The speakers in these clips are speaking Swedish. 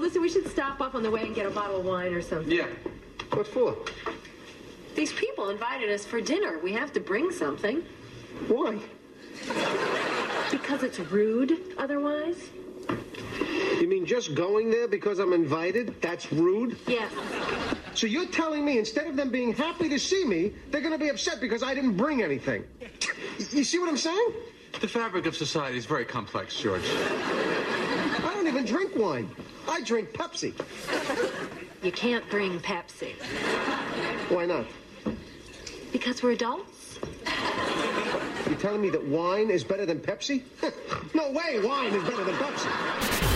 listen, we should stop off on the way and get a bottle of wine or something. Yeah. What for? These people invited us for dinner. We have to bring something. Why? Because it's rude otherwise? You mean just going there because I'm invited? That's rude? Yes. So you're telling me instead of them being happy to see me, they're going to be upset because I didn't bring anything? You see what I'm saying? The fabric of society is very complex, George. I don't even drink wine. I drink Pepsi. You can't bring Pepsi. Why not? Because we're adults? You're telling me that wine is better than Pepsi? no way, wine is better than Pepsi.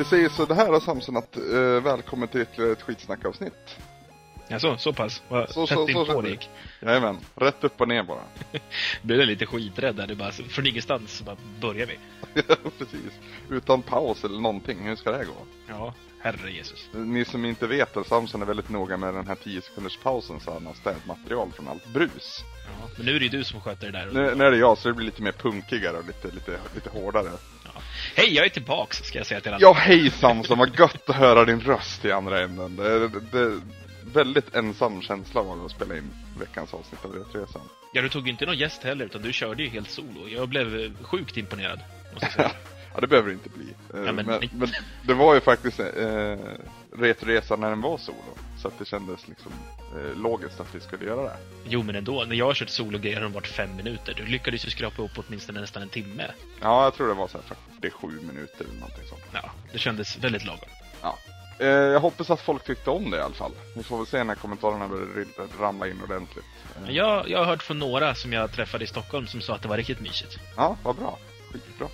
Det säger så det här Samson att eh, välkommen till ytterligare ett skitsnackavsnitt. Ja, så, så pass? Vad Så, tätt så, så, inpå så. det gick. Jajamän, rätt upp och ner bara. Blev lite skiträdd där. Det bara, från ingenstans så bara börjar vi. Precis. Utan paus eller någonting, hur ska det här gå? Ja, herre Jesus. Ni som inte vet att Samson är väldigt noga med den här 10 sekunders pausen så han har städmaterial från allt brus. Ja, men nu är det ju du som sköter det där. Nu, nu är det jag så det blir lite mer punkigare och lite, lite, lite hårdare. Ja. Hej, jag är tillbaks ska jag säga till alla. Ja hej Samson, vad gött att höra din röst i andra änden. Det är, det är väldigt ensam känsla av att spela in veckans avsnitt av Retresan. Ja, du tog ju inte någon gäst heller, utan du körde ju helt solo. Jag blev eh, sjukt imponerad, måste jag säga. Ja, det behöver det inte bli. Eh, Ja, men- men, men, det var ju faktiskt eh, Retroresan när den var solo. Så att det kändes liksom eh, logiskt att vi skulle göra det. Jo, men ändå. När jag har kört solo-grejer har de varit fem minuter. Du lyckades ju skrapa upp åtminstone nästan en timme. Ja, jag tror det var så här 47 minuter eller någonting sånt. Ja, det kändes väldigt lagom. Ja. Eh, jag hoppas att folk tyckte om det i alla fall. Vi får väl se när kommentarerna börjar ramla in ordentligt. Eh, jag, jag har hört från några som jag träffade i Stockholm som sa att det var riktigt mysigt. Ja, vad bra. Skitbra.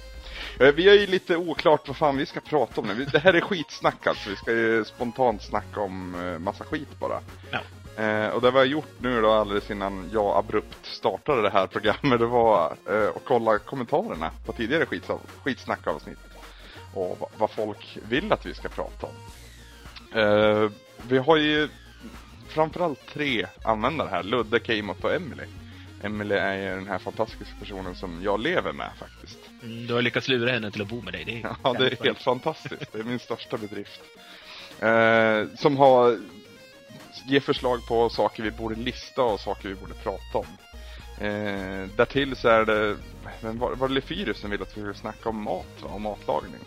Eh, Vi har ju lite oklart vad fan vi ska prata om nu. Det här är skitsnack alltså. Vi ska ju spontant snacka om eh, massa skit bara. Ja. Eh, och det vi har gjort nu då alldeles innan jag abrupt startade det här programmet, det var eh, att kolla kommentarerna på tidigare skits- skitsnackavsnitt. Och vad, vad folk vill att vi ska prata om. Eh, vi har ju framförallt tre användare här, Ludde, Keimot och Emily. Emily är ju den här fantastiska personen som jag lever med faktiskt. Mm, Du har lyckats lura henne till att bo med dig. Det är Ja, det är helt fantastiskt. Det är min största bedrift. Eh, som har ger förslag på saker vi borde lista och saker vi borde prata om. Eh, därtill så är det, men var, var det Lefyrus som vill att vi skulle snacka om mat va? och matlagning?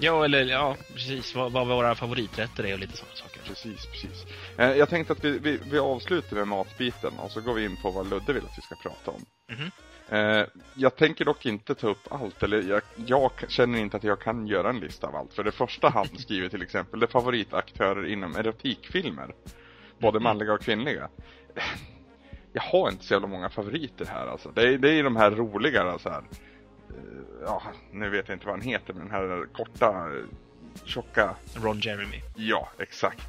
Ja, eller ja, precis. Vad, vad våra favoriträtter är och lite sådana saker. Precis, precis. Eh, jag tänkte att vi, vi, vi avslutar med matbiten och så går vi in på vad Ludde vill att vi ska prata om. Mhm. Eh, jag tänker dock inte ta upp allt, eller jag, jag känner inte att jag kan göra en lista av allt. För det första han skriver till exempel, det är favoritaktörer inom erotikfilmer. Både Mhm. manliga och kvinnliga. Jag har inte så jävla många favoriter här alltså. Det är, det är de här roliga så här. eh, Ja, nu vet jag inte vad han heter, men den här korta, eh, tjocka Ron Jeremy. Ja, exakt.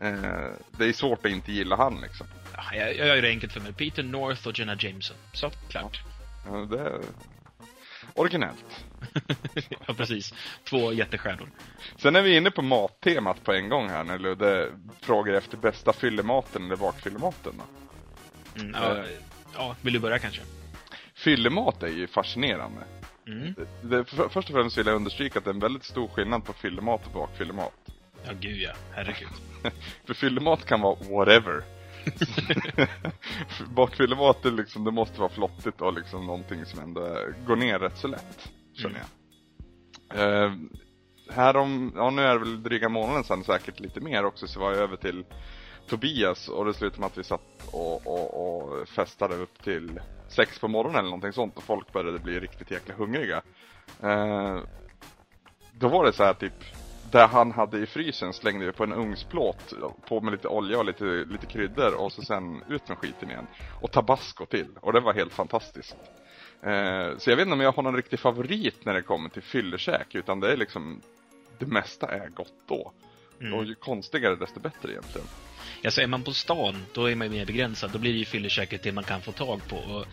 Eh, det är svårt att inte gilla han liksom. Ja, jag, jag gör det enkelt för mig. Peter North och Jenna Jameson. Så, klart. Ja, det är originellt. ja, precis. Två jättestjärnor. Sen är vi inne på mattemat på en gång här när Ludde frågar efter bästa fyllematen eller bakfyllematen. Mm, ja, ja, vill du börja kanske? Fyllemat är ju fascinerande. Mm. Det, för, först och främst vill jag understryka att det är en väldigt stor skillnad på fyllemat och bakfyllemat. Ja, gud ja. Herregud. För fyllemat kan vara whatever. Bakfyllemat är liksom, det måste vara flottigt och liksom någonting som ändå går ner rätt så lätt. Känner jag. Eh, här om, ja nu är det väl dryga månaden sedan säkert lite mer också så var jag över till Tobias och det slutade med att vi satt och, och, och festade upp till sex på morgonen eller någonting sånt och folk började bli riktigt jäkla hungriga. Eh, då var det så här typ där han hade i frysen slängde vi på en ugnsplåt på med lite olja och lite, lite kryddor och så sen ut med skiten igen. Och tabasco till. Och det var helt fantastiskt. Eh, så jag vet inte om jag har någon riktig favorit när det kommer till fyllekäk utan det är liksom det mesta är gott då. Mm. Och ju konstigare desto bättre egentligen. Alltså är man på stan, då är man ju mer begränsad. Då blir det ju fyllekäket det man kan få tag på. Och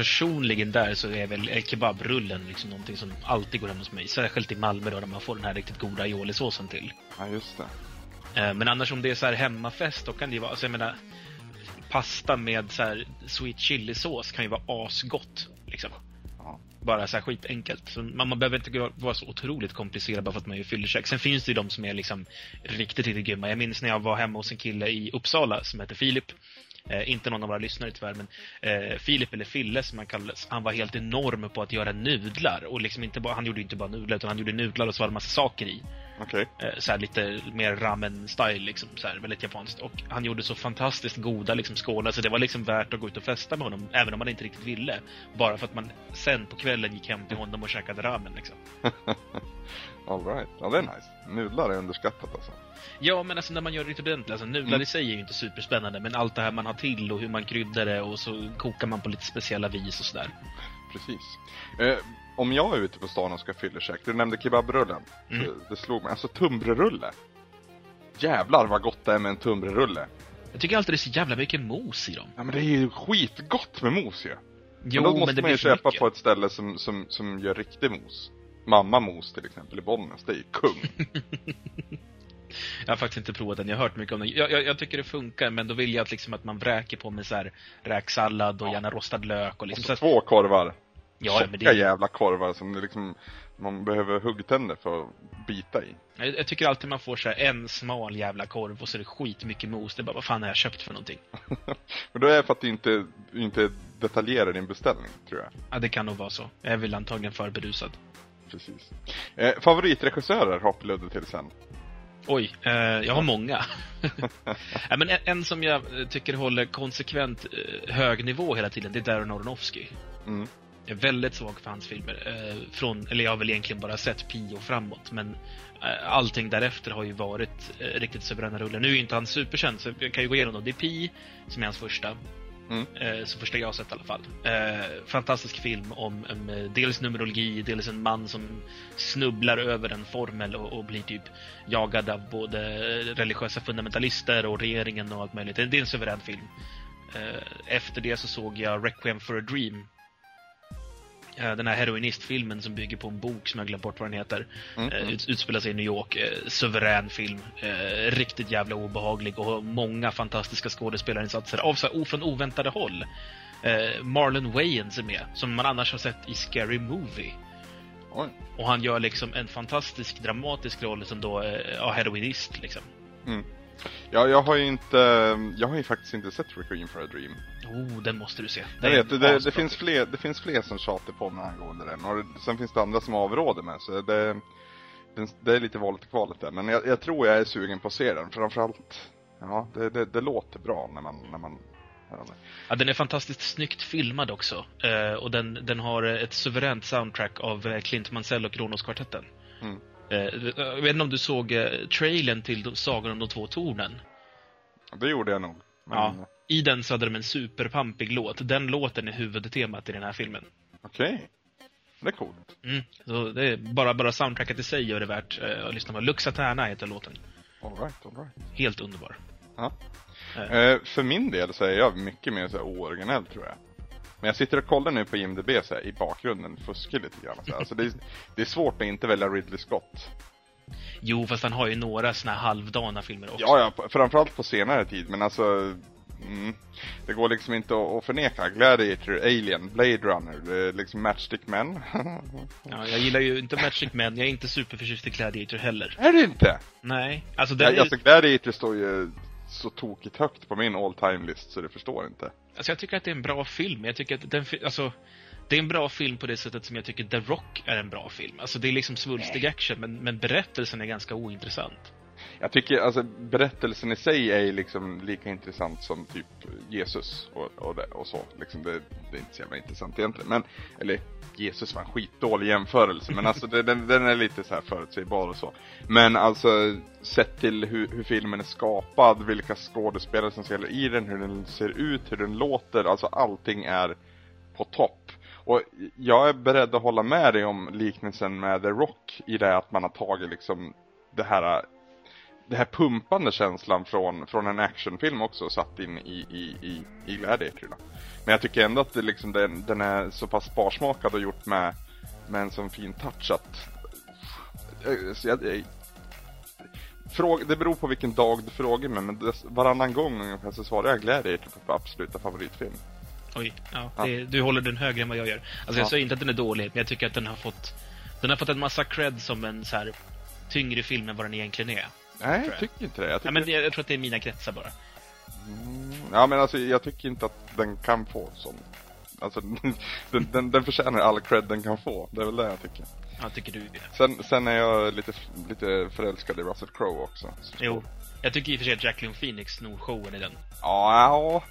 personligen där så är väl kebabrullen liksom någonting som alltid går hem hos mig. Särskilt i Malmö då, där man får den här riktigt goda aioli-såsen till. Ja, just det. Eh, Men annars om det är så här hemmafest, då kan det ju vara, alltså jag menar, pasta med så här sweet chili-sås kan ju vara asgott. Liksom. Ja. Bara så här skitenkelt. Så man, man behöver inte vara så otroligt komplicerad bara för att man gör fyllekäk. Sen finns det ju de som är liksom riktigt, riktigt grymma. Jag minns när jag var hemma hos en kille i Uppsala som heter Filip. Eh, inte någon av våra lyssnare tyvärr, men eh, Filip eller Fille som han kallades, han var helt enorm på att göra nudlar. Och liksom inte bara, han gjorde inte bara nudlar, utan han gjorde nudlar och så var det massa saker i. Okej. Eh, så lite mer ramen-style, liksom, så här, väldigt japanskt. Och han gjorde så fantastiskt goda liksom, skålar, så det var liksom värt att gå ut och festa med honom, även om man inte riktigt ville. Bara för att man sen på kvällen gick hem till honom och käkade ramen. Liksom. All right. Ja, det är nice. Nudlar är underskattat alltså. Ja, men alltså när man gör det ordentligt, alltså nudlar Mm. i sig är ju inte superspännande, men allt det här man har till och hur man kryddar det och så kokar man på lite speciella vis och sådär. Precis. Eh, om jag är ute på stan och ska fyllekäk, du nämnde kebabrullen. Mm. Det, det slog mig. Alltså tunnbrödsrulle. Jävlar vad gott det är med en tunnbrödsrulle. Jag tycker alltid det är så jävla mycket mos i dem. Ja men det är ju skitgott med mos ju. Jo, men då men, måste det man ju köpa mycket. på ett ställe som, som, som gör riktig mos. Mamma Mos till exempel i Bollnäs, det är ju kung. Jag har faktiskt inte provat den, jag har hört mycket om den. Jag, jag, jag tycker det funkar, men då vill jag att, liksom, att man vräker på med så här räksallad och gärna rostad lök och Och liksom så så att, två korvar. Ja, men det, jävla korvar som det liksom, man behöver huggtänder för att bita i. jag, jag tycker alltid man får så här en smal jävla korv och så är det skitmycket mos. Det är bara, vad fan har jag köpt för någonting? Men då är det för att du inte, inte detaljerar din beställning, tror jag. Ja, det kan nog vara så. Jag är väl antagligen för berusad. Precis. Eh, favoritregissörer hoppar Ludde till sen. Oj, eh, jag har många. ja, men en, en som jag tycker håller konsekvent eh, hög nivå hela tiden, det är Darren Aronofsky. Mm. Jag är väldigt svag för hans filmer. Eh, från, eller jag har väl egentligen bara sett Pi och framåt, men eh, allting därefter har ju varit eh, riktigt suveräna rullar. Nu är ju inte han superkänd, så jag kan ju gå igenom dem. Det är Pi, som är hans första. Mm. Eh, så första jag har sett i alla fall. Eh, fantastisk film om, om eh, dels numerologi, dels en man som snubblar över en formel och, och blir typ jagad av både religiösa fundamentalister och regeringen och allt möjligt. Det är en suverän film. Eh, efter det så såg jag Requiem for a Dream. Eh, Den här heroinistfilmen som bygger på en bok som jag glömt bort vad den heter. Mm, Eh, mm. Ut, utspelar sig i New York. Eh, suverän film. Riktigt jävla obehaglig och många fantastiska skådespelarinsatser av så här, från oväntade håll. Marlon Wayans är med, som man annars har sett i Scary Movie. Oj. Och han gör liksom en fantastisk dramatisk roll som då ja, heroinist liksom. Ja, jag har ju inte, jag har ju faktiskt inte sett Requiem for a Dream. Oh, den måste du se. Jag är vet, det, det, asbra finns fler, det finns fler som tjatar på mig angående den. Och det, sen finns det andra som avråder mig. Så det, det, det är lite valet och kvalet där. Men jag, jag tror jag är sugen på att se den. Framförallt, ja, det, det, det låter bra när man, när man det. Ja, den är fantastiskt snyggt filmad också. Eh, och den, den har ett suveränt soundtrack av Clint Mansell och Kronos-kvartetten. Mm. Eh, jag vet inte om du såg eh, trailern till Sagan om de två tornen? Det gjorde jag nog. Men, Ja. I den så hade de en superpampig låt. Den låten är huvudtemat i den här filmen. Okej. Det är coolt. Mm. Så det är bara, bara soundtracket i sig gör det värt eh, att lyssna på. Lux Aterna heter låten. All right, all right. Helt underbar. Ja. Eh. Eh, för min del så är jag mycket mer så här ooriginell tror jag. Men jag sitter och kollar nu på IMDB så här, i bakgrunden, fuskar lite grann. Så här. Alltså, det, är, det är svårt att inte välja Ridley Scott. Jo, fast han har ju några såna här halvdana filmer också. Ja, ja, framförallt på senare tid, men alltså... Mm, det går liksom inte att, att förneka. Gladiator, Alien, Blade Runner, liksom Matchstick Men. Ja, jag gillar ju inte Magic Men, jag är inte superförtjust i Gladiator heller. är det inte? Nej, alltså den Ja, är, alltså Gladiator står ju så tokigt högt på min all time list så det förstår inte. alltså jag tycker att det är en bra film. Jag tycker att den, alltså, det är en bra film på det sättet som jag tycker The Rock är en bra film. Alltså det är liksom svulstig action, men, men berättelsen är ganska ointressant. Jag tycker alltså berättelsen i sig är ju liksom lika intressant som typ Jesus och, och, det, och så. Liksom det, det är inte så jävla intressant egentligen. Men, eller Jesus var en skitdålig jämförelse. Men alltså det, den, den är lite så här förutsägbar och så. Men alltså sett till hur, hur filmen är skapad, vilka skådespelare som spelar i den, hur den ser ut, hur den låter. Alltså allting är på topp. Och jag är beredd att hålla med dig om liknelsen med The Rock i det att man har tagit liksom det här det här pumpande känslan från, från en actionfilm också satt in i, i, i, i Gladiator. Då. Men jag tycker ändå att det liksom, den, den är så pass sparsmakad och gjort med, med en sån fin touch att... Så jag, jag, fråga, det beror på vilken dag du frågar mig, men det, varannan gång ungefär så svarar jag Gladiator på absoluta favoritfilm. Oj, ja, Ja. Det, du håller den högre än vad jag gör. Alltså Ja. jag säger inte att den är dålig, men jag tycker att den har fått Den har fått en massa cred som en så här tyngre film än vad den egentligen är. Nej, jag. tycker inte det. Jag, Ja, tycker, men det, jag tror att det är mina kretsar bara. ja, men alltså, jag tycker inte att den kan få sån. Alltså, den, den, den förtjänar all cred den kan få. Det är väl det jag tycker. Ja, tycker du det? Sen, sen är jag lite, lite förälskad i Russell Crowe också. Så- Jo. Jag tycker i och för sig att Jacqueline Phoenix snor showen i den. Ja,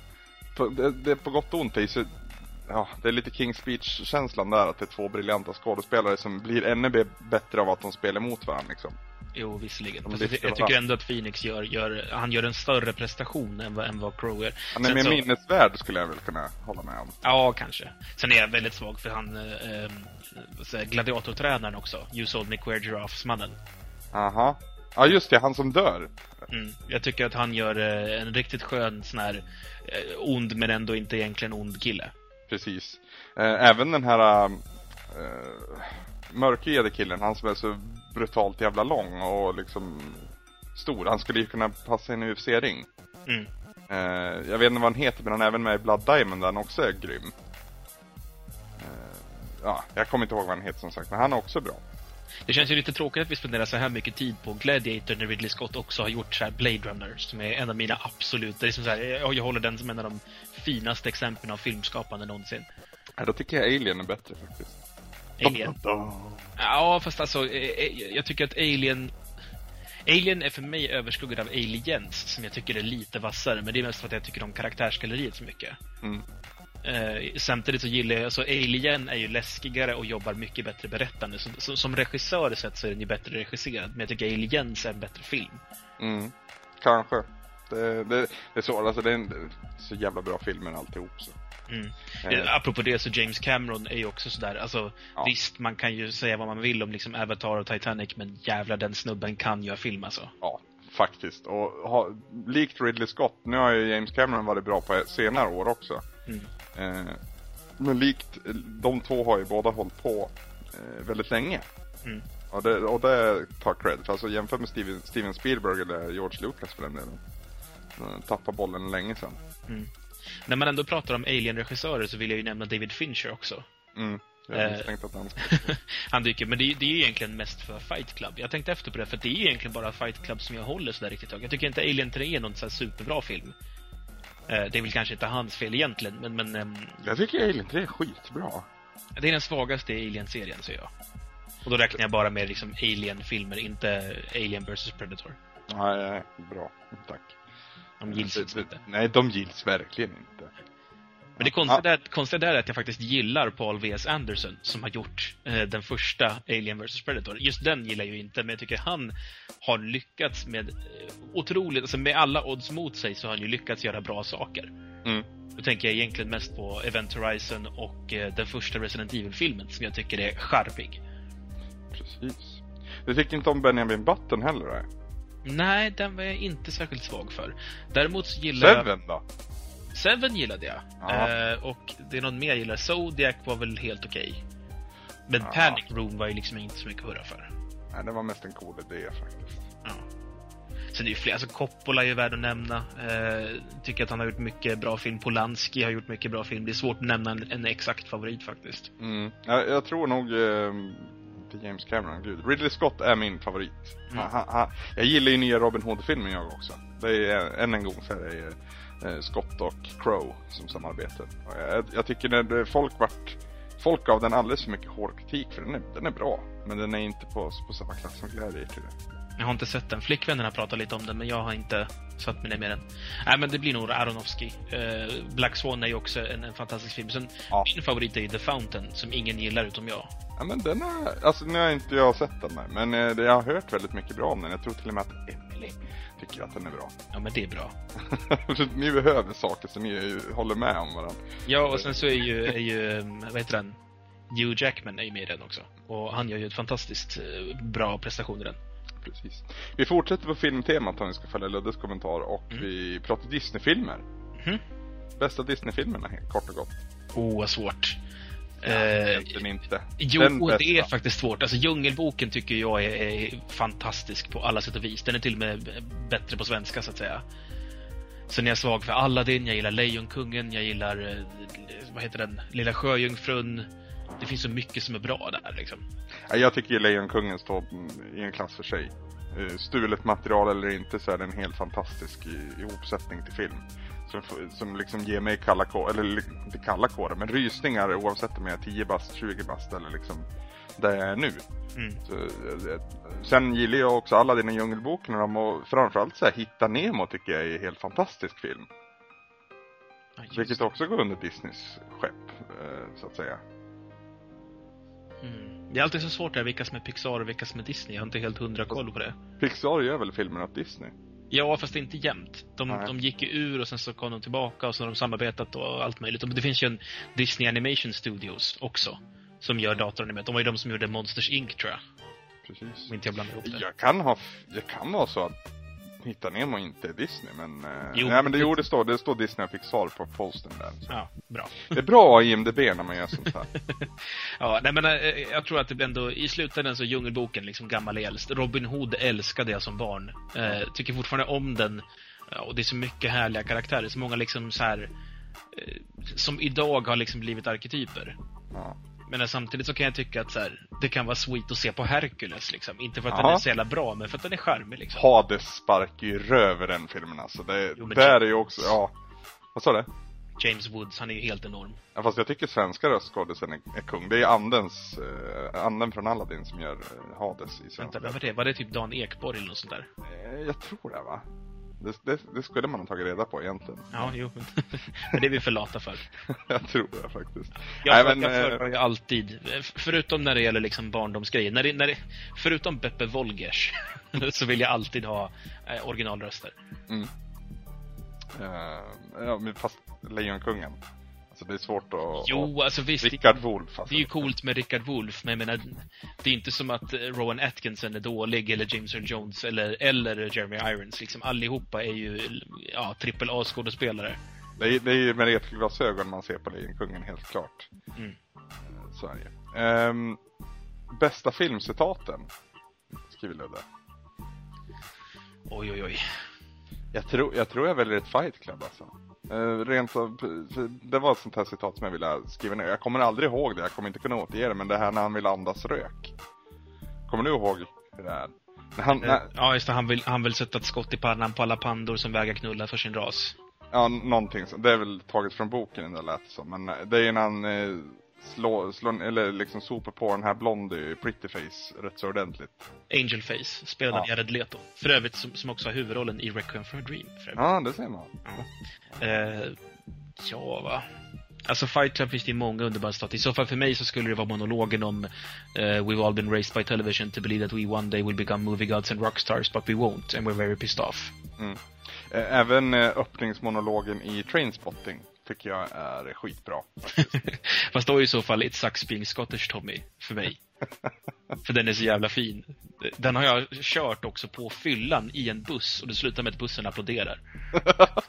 ja. Det, det är på gott och ont. Det är, så, ja, det är lite King's Speech-känslan där. Att det är två briljanta skådespelare som blir ännu bättre av att de spelar mot varandra. Liksom. Jo, visserligen. Jag, jag tycker ändå att Phoenix gör, gör, han gör en större prestation än vad, än vad Crowe gör. Han är Sen mer så- minnesvärd skulle jag väl kunna hålla med om. Ja, kanske. Sen är jag väldigt svag för han eh, eh, gladiatortränaren också. You sold me queer giraffes-mannen. Aha. Ja, just det. Han som dör. Mm. Jag tycker att han gör eh, en riktigt skön sån här eh, ond men ändå inte egentligen ond kille. Precis. Eh, även den här äh, mörkhyade killen, han som är så brutalt jävla lång och liksom stor. Han skulle ju kunna passa i en UFC-ring. Mm. Eh, jag vet inte vad han heter, men han är även med i Blood Diamond där han också är grym. Eh, ja, jag kommer inte ihåg vad han heter som sagt, men han är också bra. Det känns ju lite tråkigt att vi spenderar så här mycket tid på Gladiator när Ridley Scott också har gjort så här Blade Runner som är en av mina absoluta, det är som så här, jag jag håller den som en av de finaste exemplen av filmskapande någonsin. Ja, då tycker jag Alien är bättre faktiskt. Alien. Ja, fast alltså, eh, eh, jag tycker att Alien... Alien är för mig överskuggad av Aliens, som jag tycker är lite vassare, men det är mest för att jag tycker om karaktärsgalleriet så mycket. Mm. Eh, samtidigt så gillar jag, alltså Alien är ju läskigare och jobbar mycket bättre berättande. Så, så, som regissör sett så är den ju bättre regisserad, men jag tycker Aliens är en bättre film. Mm. Kanske. Det, det, det är så, alltså det är en så jävla bra filmer alltihop så. Mm. Eh. Apropå det så James Cameron är ju också sådär, alltså Ja. visst man kan ju säga vad man vill om liksom Avatar och Titanic, men jävlar den snubben kan göra film alltså. Ja, faktiskt. Och ha, likt Ridley Scott, nu har ju James Cameron varit bra på senare år också. Mm. Eh, men likt, de två har ju båda hållit på eh, väldigt länge. Mm. Och, det, och det tar cred. För alltså jämfört med Steven, Steven Spielberg eller George Lucas för den delen. Eh, Tappade bollen länge sedan. När man ändå pratar om Alien-regissörer så vill jag ju nämna David Fincher också. Mm. Jag Eh. att han Han dyker, men det, är- det är ju egentligen mest för Fight Club. Jag tänkte efter på det, för det är ju egentligen bara Fight Club som jag håller sådär riktigt högt. Jag tycker inte Alien 3 är någon så superbra film. Eh, Det är väl kanske inte hans fel egentligen, men, men ehm, Jag tycker Alien 3 är skitbra. det är den svagaste Alien-serien, säger jag. Och då räknar jag bara med liksom Alien-filmer, inte Alien vs Predator. Nej, nej, bra. Tack. De gills inte. Nej, de gills verkligen inte. Men det konstiga, där, konstiga där är att jag faktiskt gillar Paul V.S. Anderson som har gjort eh, den första Alien vs Predator. Just den gillar jag ju inte, men jag tycker han har lyckats med eh, otroligt, alltså med alla odds mot sig så har han ju lyckats göra bra saker. Mm. Då tänker jag egentligen mest på Event Horizon och eh, den första Resident Evil-filmen som jag tycker är charmig. Precis. Du tycker inte om Benjamin Button heller? Nej. Nej, den var jag inte särskilt svag för. Däremot så gillar jag... Seven då? Seven gillade jag. Ja. Eh, och det är någon mer jag gillar. Zodiac var väl helt okej. Men Ja. Panic Room var ju liksom inte så mycket att hurra för. Nej, det var mest en cool idé faktiskt. Ja. Sen är ju fler, alltså Coppola är ju värd att nämna. Eh, tycker att han har gjort mycket bra film. Polanski har gjort mycket bra film. Det är svårt att nämna en, en exakt favorit faktiskt. Mm. Jag, jag tror nog... Eh, inte James Cameron, gud. Ridley Scott är min favorit. Mm. Han, han, jag gillar ju nya Robin Hood-filmen jag också. Det är än en gång så är det eh, Scott och Crow som samarbetar. Jag, jag tycker när folk vart... Folk gav den alldeles för mycket hård kritik för den är, den är bra. Men den är inte på, på samma klass som Gladiator. Jag har inte sett den. Flickvännerna pratar lite om den, men jag har inte satt mig ner med den. Nej, men det blir nog Aronofsky. Eh, Black Swan är ju också en, en fantastisk film. Sen, Ja. Min favorit är ju The Fountain, som ingen gillar utom jag. Ja men den är, alltså nu har inte jag sett den här, men eh, jag har hört väldigt mycket bra om den. Jag tror till och med att Emily tycker att den är bra. Ja, men det är bra. Ni behöver saker som ni håller med om varandra. Ja, och sen så är ju, är ju um, vad heter den? Hugh Jackman är ju med i den också. Och han gör ju ett fantastiskt eh, bra prestation i den. Precis. Vi fortsätter på filmtemat om vi ska följa Luddes kommentar och vi pratar Disney-filmer. Mhm. Bästa Disney-filmerna kort och gott. Åh, vad svårt. Eh, inte. Jo, Den det är faktiskt svårt. Alltså Djungelboken tycker jag är, är fantastisk på alla sätt och vis. Den är till och med bättre på svenska, så att säga. Sen är jag svag för Aladdin, jag gillar Lejonkungen, jag gillar, eh, vad heter den, Lilla Sjöjungfrun. Det finns så mycket som är bra där, liksom. Ja, Jag tycker Lejonkungen står i en klass för sig. Eh, Stulet material eller inte så är den helt fantastisk i, i ihopsättning till film. Som, som liksom ger mig kalla kårar, eller inte kalla kårar, men rysningar oavsett om jag är 10 bast, 20 bast eller liksom där jag är nu. Mm. Så, eh, eh, sen gillar jag också alla dina Djungelboken och, de, och framförallt så här, Hitta Nemo tycker jag är en helt fantastisk film. Just Vilket det. också går under Disneys skepp, eh, så att säga. Mm. Det är alltid så svårt där, vilka som är Pixar och vilka som är Disney. Jag har inte helt hundra koll på det. Pixar gör väl filmer åt Disney? Ja, fast inte jämt. De, Nej. de gick ju ur och sen så kom de tillbaka och så har de samarbetat och allt möjligt. Det finns ju en Disney Animation Studios också. Som gör datoranimerat. De var ju de som gjorde Monsters Inc tror jag. Precis. Om inte jag blandar ihop det. Jag kan ha, det kan vara så att Hitta Nemo inte Disney men... eh, Jo, nej men det, det- jo, det står, det står Disney och Pixar på posten där. Så. Ja, bra. Det är bra IMDB när man gör sånt här. Ja, nej men eh, jag tror att det blir ändå, i slutändan så Djungelboken liksom gammal äldst. Robin Hood älskade jag som barn. Eh, tycker fortfarande om den. Och det är så mycket härliga karaktärer. Så många liksom så här eh, som idag har liksom blivit arketyper. Ja. Men samtidigt så kan jag tycka att så här, det kan vara sweet att se på Hercules liksom. Inte för att Jaha. den är så jävla bra, men för att den är charmig liksom. Hades sparkar ju röv i den filmen alltså. Det, Jo, där är ju också, ja. Vad sa du? James Woods, han är ju helt enorm. Ja, fast jag tycker svenska röstskådisen är, är kung. Det är andens, eh, anden från Aladdin som gör eh, Hades i Vänta, svenska. vem var det? Var det typ Dan Ekborg eller något sånt där? Eh, jag tror det va? Det, det, det skulle man ha tagit reda på egentligen. Ja, jo. men det är vi för lata för. jag tror det faktiskt. Jag, Nej, men, jag eh, föredrar ju alltid, förutom när det gäller liksom barndomsgrejer, när det, när det, förutom Beppe Wolgers, så vill jag alltid ha eh, originalröster. Eh, ja, men fast Lejonkungen. Alltså det är svårt att... Jo, alltså visst. Rickard Wolff alltså. Det är ju coolt med Richard Wolff, men jag menar, det är inte som att eh, Rowan Atkinson är dålig, eller James Earl Jones, eller, eller Jeremy Irons. Liksom, allihopa är ju ja, trippel A-skådespelare. Det är, det är ju med retglasögon man ser på Lejonkungen helt klart. Mm. Eh, Så är det. Ehm, Bästa filmcitaten? Skriver Ludde. Oj, oj, oj. Jag tror, jag tror jag väljer ett Fight Club alltså. Uh, rent för det var ett sånt här citat som jag ville skriva ner. Jag kommer aldrig ihåg det, jag kommer inte kunna återge det, men det här när han vill andas rök. Kommer du ihåg hur det är? När han, när, Ja, just det. Han vill, han vill sätta ett skott i pannan på alla pandor som vägrar knulla för sin ras. ja, någonting så. Det är väl taget från boken, det lät som. Men eh, det är ju när han slår, slår, eller liksom sopar på den här Blondie Pretty Face rätt så ordentligt. Angel Face, spelad av Ja. Jared Leto. För övrigt som, som också har huvudrollen i Requiem for a Dream. För övrigt. Ja, det ser man. Eh, ja, va. Alltså Fight Club finns det ju många underbara citat. I så fall för mig så skulle det vara monologen om eh, We've all been raised by television to believe that we one day will become movie gods and rockstars but we won't and we're very pissed off. Eh, Även eh, öppningsmonologen i Trainspotting tycker jag är skitbra. Fast då är i så fall It sucks being Scottish Tommy för mig. för den är så jävla fin. Den har jag kört också på fyllan i en buss och det slutar med att bussen applåderar.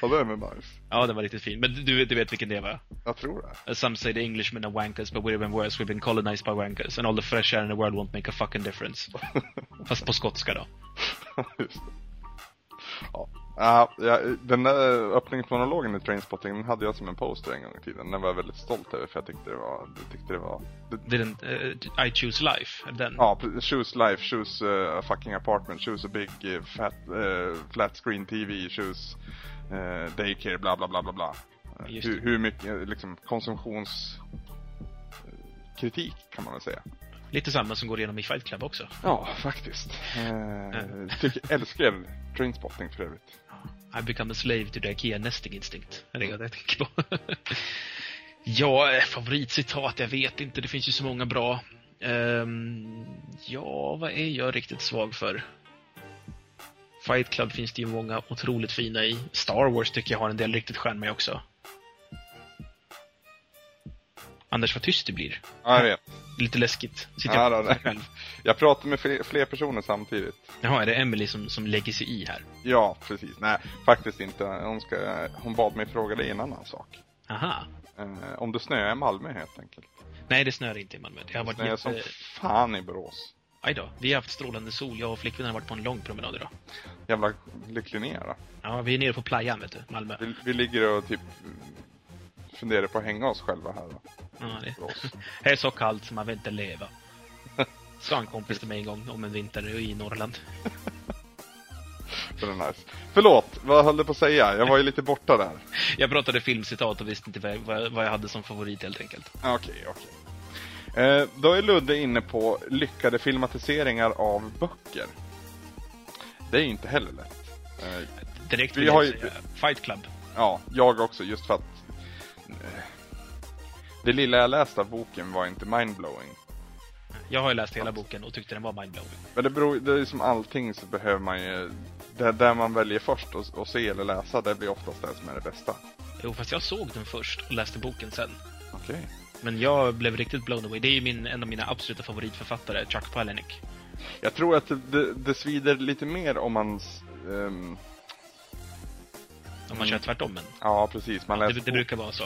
Ja, den är nice. Ja, den var riktigt fin. Men du, du vet vilken det var? Jag tror det. Some say the Englishmen are wankers, but we're even worse. We've been colonized by wankers, and all the fresh air in the world won't make a fucking difference. Fast på skotska då. Just det. Ja. Ja, ja, den där öppningsmonologen i Trainspotting den hade jag som en poster en gång i tiden. Den var jag väldigt stolt över för jag tyckte det var, jag tyckte det var det, den, eh, I choose life, den. Ja, choose life, choose uh, a fucking apartment, choose a big uh, fat, uh, flat screen TV, choose uh, daycare, bla bla bla bla bla. Eh, hur, hur mycket, eh, liksom konsumtions kritik kan man väl säga. Lite samma som går igenom i Fight Club också. Ja, faktiskt. Uh, tycker, älskar Trainspotting för övrigt. I become a slave to the IKEA nesting instinct. Det är det jag tänker på. ja, eh, favoritcitat, jag vet inte. Det finns ju så många bra. Ehm, ja, vad är jag riktigt svag för? Fight Club finns det ju många otroligt fina i. Star Wars tycker jag har en del riktigt charmiga också. Anders, vad tyst du blir. Ja, jag vet. Lite läskigt. Sitter Ja, jag då, det. Jag pratar med fler, fler personer samtidigt. Jaha, är det Emily som, som lägger sig i här? Ja, precis. Nej, faktiskt inte. Hon, ska, hon bad mig fråga dig en annan sak. Aha. Eh, om det snöar i Malmö helt enkelt. Nej, det snöar inte i Malmö. Det har Det varit snöar jätte... som fan i Borås. Aj då. Vi har haft strålande sol. Jag och flickvännen har varit på en lång promenad idag. Jävla lycklig ni är då. Ja, vi är nere på playan, vet du. Malmö. Vi, vi ligger och typ funderar på att hänga oss själva här då. Ja, det. Det är så kallt så man vill inte leva. Sa en kompis till mig en gång om en vinter i Norrland. Så det är nice. Förlåt, vad höll du på att säga? Jag var ju lite borta där. Jag pratade filmcitat och visste inte vad jag, vad jag hade som favorit helt enkelt. Okej, okej. Eh, då är Ludde inne på lyckade filmatiseringar av böcker. Det är ju inte heller lätt. Eh, Direkt Vi vill har jag ju- säga Fight Club. ja, jag också, just för att det lilla jag läste av boken var inte mindblowing. Jag har ju läst hela boken och tyckte den var mindblowing. Men det beror, det är som allting så behöver man ju, det där man väljer först att att se eller läsa, det blir oftast det som är det bästa. Jo, fast jag såg den först och läste boken sen. Okej. Men jag blev riktigt blown away. Det är ju min, en av mina absoluta favoritförfattare, Chuck Palahniuk. Jag tror att det, det, det svider lite mer om man ehm, Om man kör tvärtom, men Ja, precis. Man det, läser det brukar vara så.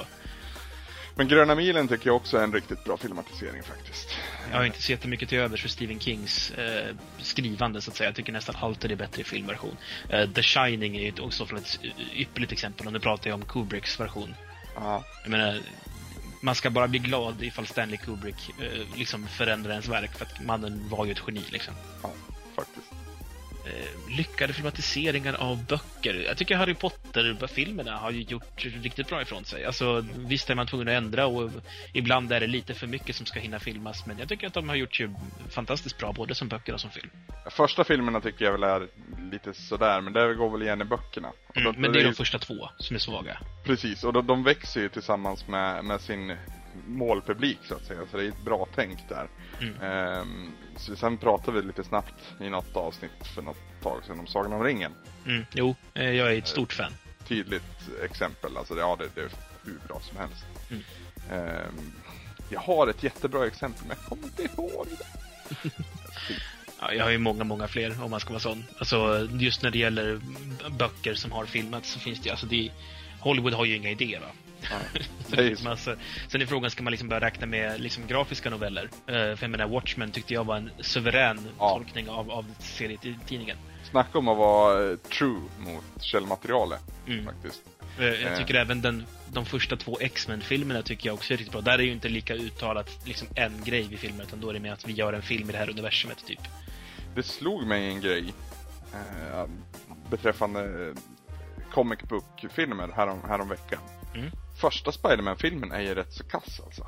Men Gröna milen tycker jag också är en riktigt bra filmatisering faktiskt. Jag har inte så jättemycket till övers för Stephen Kings eh, skrivande, så att säga. Jag tycker nästan alltid det är bättre i filmversion. Eh, The Shining är också från ett ypperligt exempel, och nu pratar jag om Kubricks version. Ja, Jag menar, man ska bara bli glad ifall Stanley Kubrick eh, liksom förändrar ens verk, för att mannen var ju ett geni, liksom. ja faktiskt. Eh, lyckade filmatiseringar av böcker. Jag tycker Harry Potter-filmerna har ju gjort riktigt bra ifrån sig. Alltså, visst är man tvungen att ändra och ibland är det lite för mycket som ska hinna filmas, men jag tycker att de har gjort ju fantastiskt bra, både som böcker och som film. Första filmerna tycker jag väl är lite sådär, men det går väl igen i böckerna. Mm, men det är de första två som är svaga. Precis, och de, de växer ju tillsammans med, med sin målpublik så att säga, så det är ett bra tänk där. Mm. Ehm, så sen pratade vi lite snabbt i något avsnitt för något tag sedan om Sagan om ringen. Mm, jo, eh, jag är ett stort fan. Tydligt exempel, alltså ja, det, det är hur bra som helst. Mm. Ehm, jag har ett jättebra exempel, men jag kommer inte ihåg det. Ja, jag har ju många, många fler om man ska vara sån. Alltså, just när det gäller böcker som har filmats så finns det ju, alltså det Hollywood har ju inga idéer va? Det det finns massor. Sen är frågan, ska man liksom börja räkna med liksom grafiska noveller? Eh, för jag menar, Watchmen tyckte jag var en suverän Ja. tolkning av, av serietidningen. Snacka om att vara eh, true mot källmaterialet, Mm. faktiskt. Eh, Jag Eh. tycker även den, de första två X-Men-filmerna tycker jag också är riktigt bra. Där är ju inte lika uttalat liksom en grej vid filmen, utan då är det mer att vi gör en film i det här universumet, typ. Det slog mig en grej eh, beträffande comic book-filmer härom, härom veckan. Mm. Första Spiderman-filmen är ju rätt så kass alltså.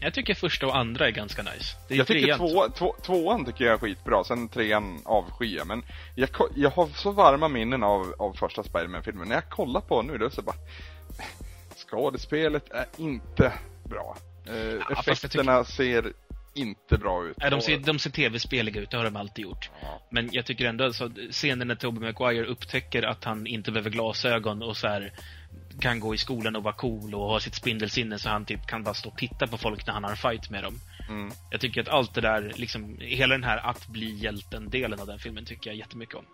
Jag tycker första och andra är ganska nice. Det är Jag tycker två, två, tvåan tycker jag är skitbra, sen trean avskyr jag. Men jag, jag har så varma minnen av, av första Spiderman-filmen. När jag kollar på nu, då så bara... Skådespelet är inte bra. Eh, jag effekterna ser inte bra ut. Nej, de ser, de ser tv-speliga ut, det har de alltid gjort. Ja. Men jag tycker ändå, alltså, scenen när Tobey Maguire upptäcker att han inte behöver glasögon och så här kan gå i skolan och vara cool och ha sitt spindelsinne så han typ kan bara stå och titta på folk när han har en fight med dem. Mm. Jag tycker att allt det där, liksom, hela den här att bli hjälten-delen av den filmen tycker jag jättemycket om.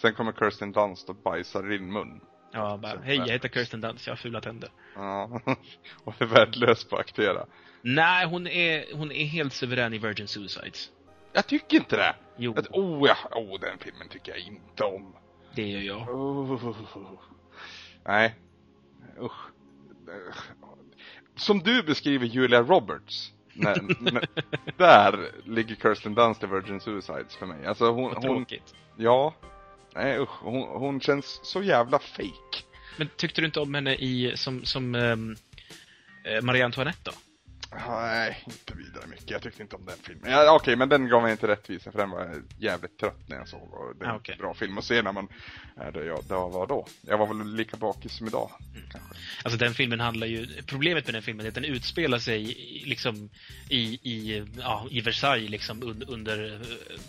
Sen kommer Kirsten Dunst och bajsar i din mun. Ja, bara, hej jag heter Kirsten Dunst, jag har fula tänder. Ja, och är värdelös på att aktera. Nej, hon är, hon är helt suverän i Virgin Suicides. Jag tycker inte det! Jo, Att, oh, ja, oh, den filmen tycker jag inte om. det gör jag. Oh. Nej. Usch. Som du beskriver Julia Roberts. När, när, där ligger Kirsten Dunst i Virgin Suicides för mig. Alltså hon, Vad hon tråkigt. ja. Nej usch, hon, hon känns så jävla fake. Men tyckte du inte om henne i, som, som um, Marie Antoinette då? Nej, inte vidare mycket. Jag tyckte inte om den filmen. Ja, Okej, men den gav mig inte rättvisa för den var jag jävligt trött när jag såg. Och det är Ah, en bra film att se när man är där jag, där var då. Jag var väl lika bakis som idag, Mm. kanske. Alltså den filmen handlar ju, problemet med den filmen är att den utspelar sig i- liksom i, i, ja, i Versailles liksom un, under eh,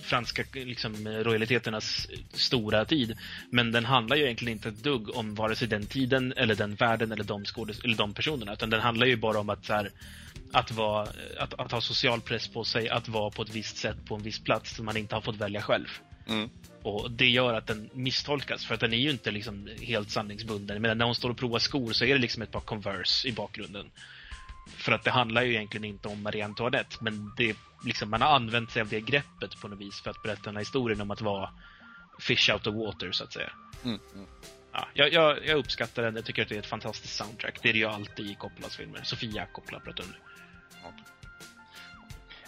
franska liksom, royaliteternas stora tid. Men den handlar ju egentligen inte ett dugg om vare sig den tiden eller den världen eller de, skådes, eller de personerna. Utan den handlar ju bara om att så här, att, vara, att, att ha social press på sig, att vara på ett visst sätt på en viss plats som man inte har fått välja själv. Mm. Och Det gör att den misstolkas, för att den är ju inte liksom helt sanningsbunden. Men när hon står och provar skor så är det liksom ett par Converse i bakgrunden. För att det handlar ju egentligen inte om Marie Antoinette, men det, liksom, man har använt sig av det greppet på något vis för att berätta den här historien om att vara fish out of water, så att säga. Mm. Mm. Ja, jag, jag, jag uppskattar den, jag tycker att det är ett fantastiskt soundtrack. Det är det ju alltid i Coppolas filmer. Sofia Coppola pratar om nu.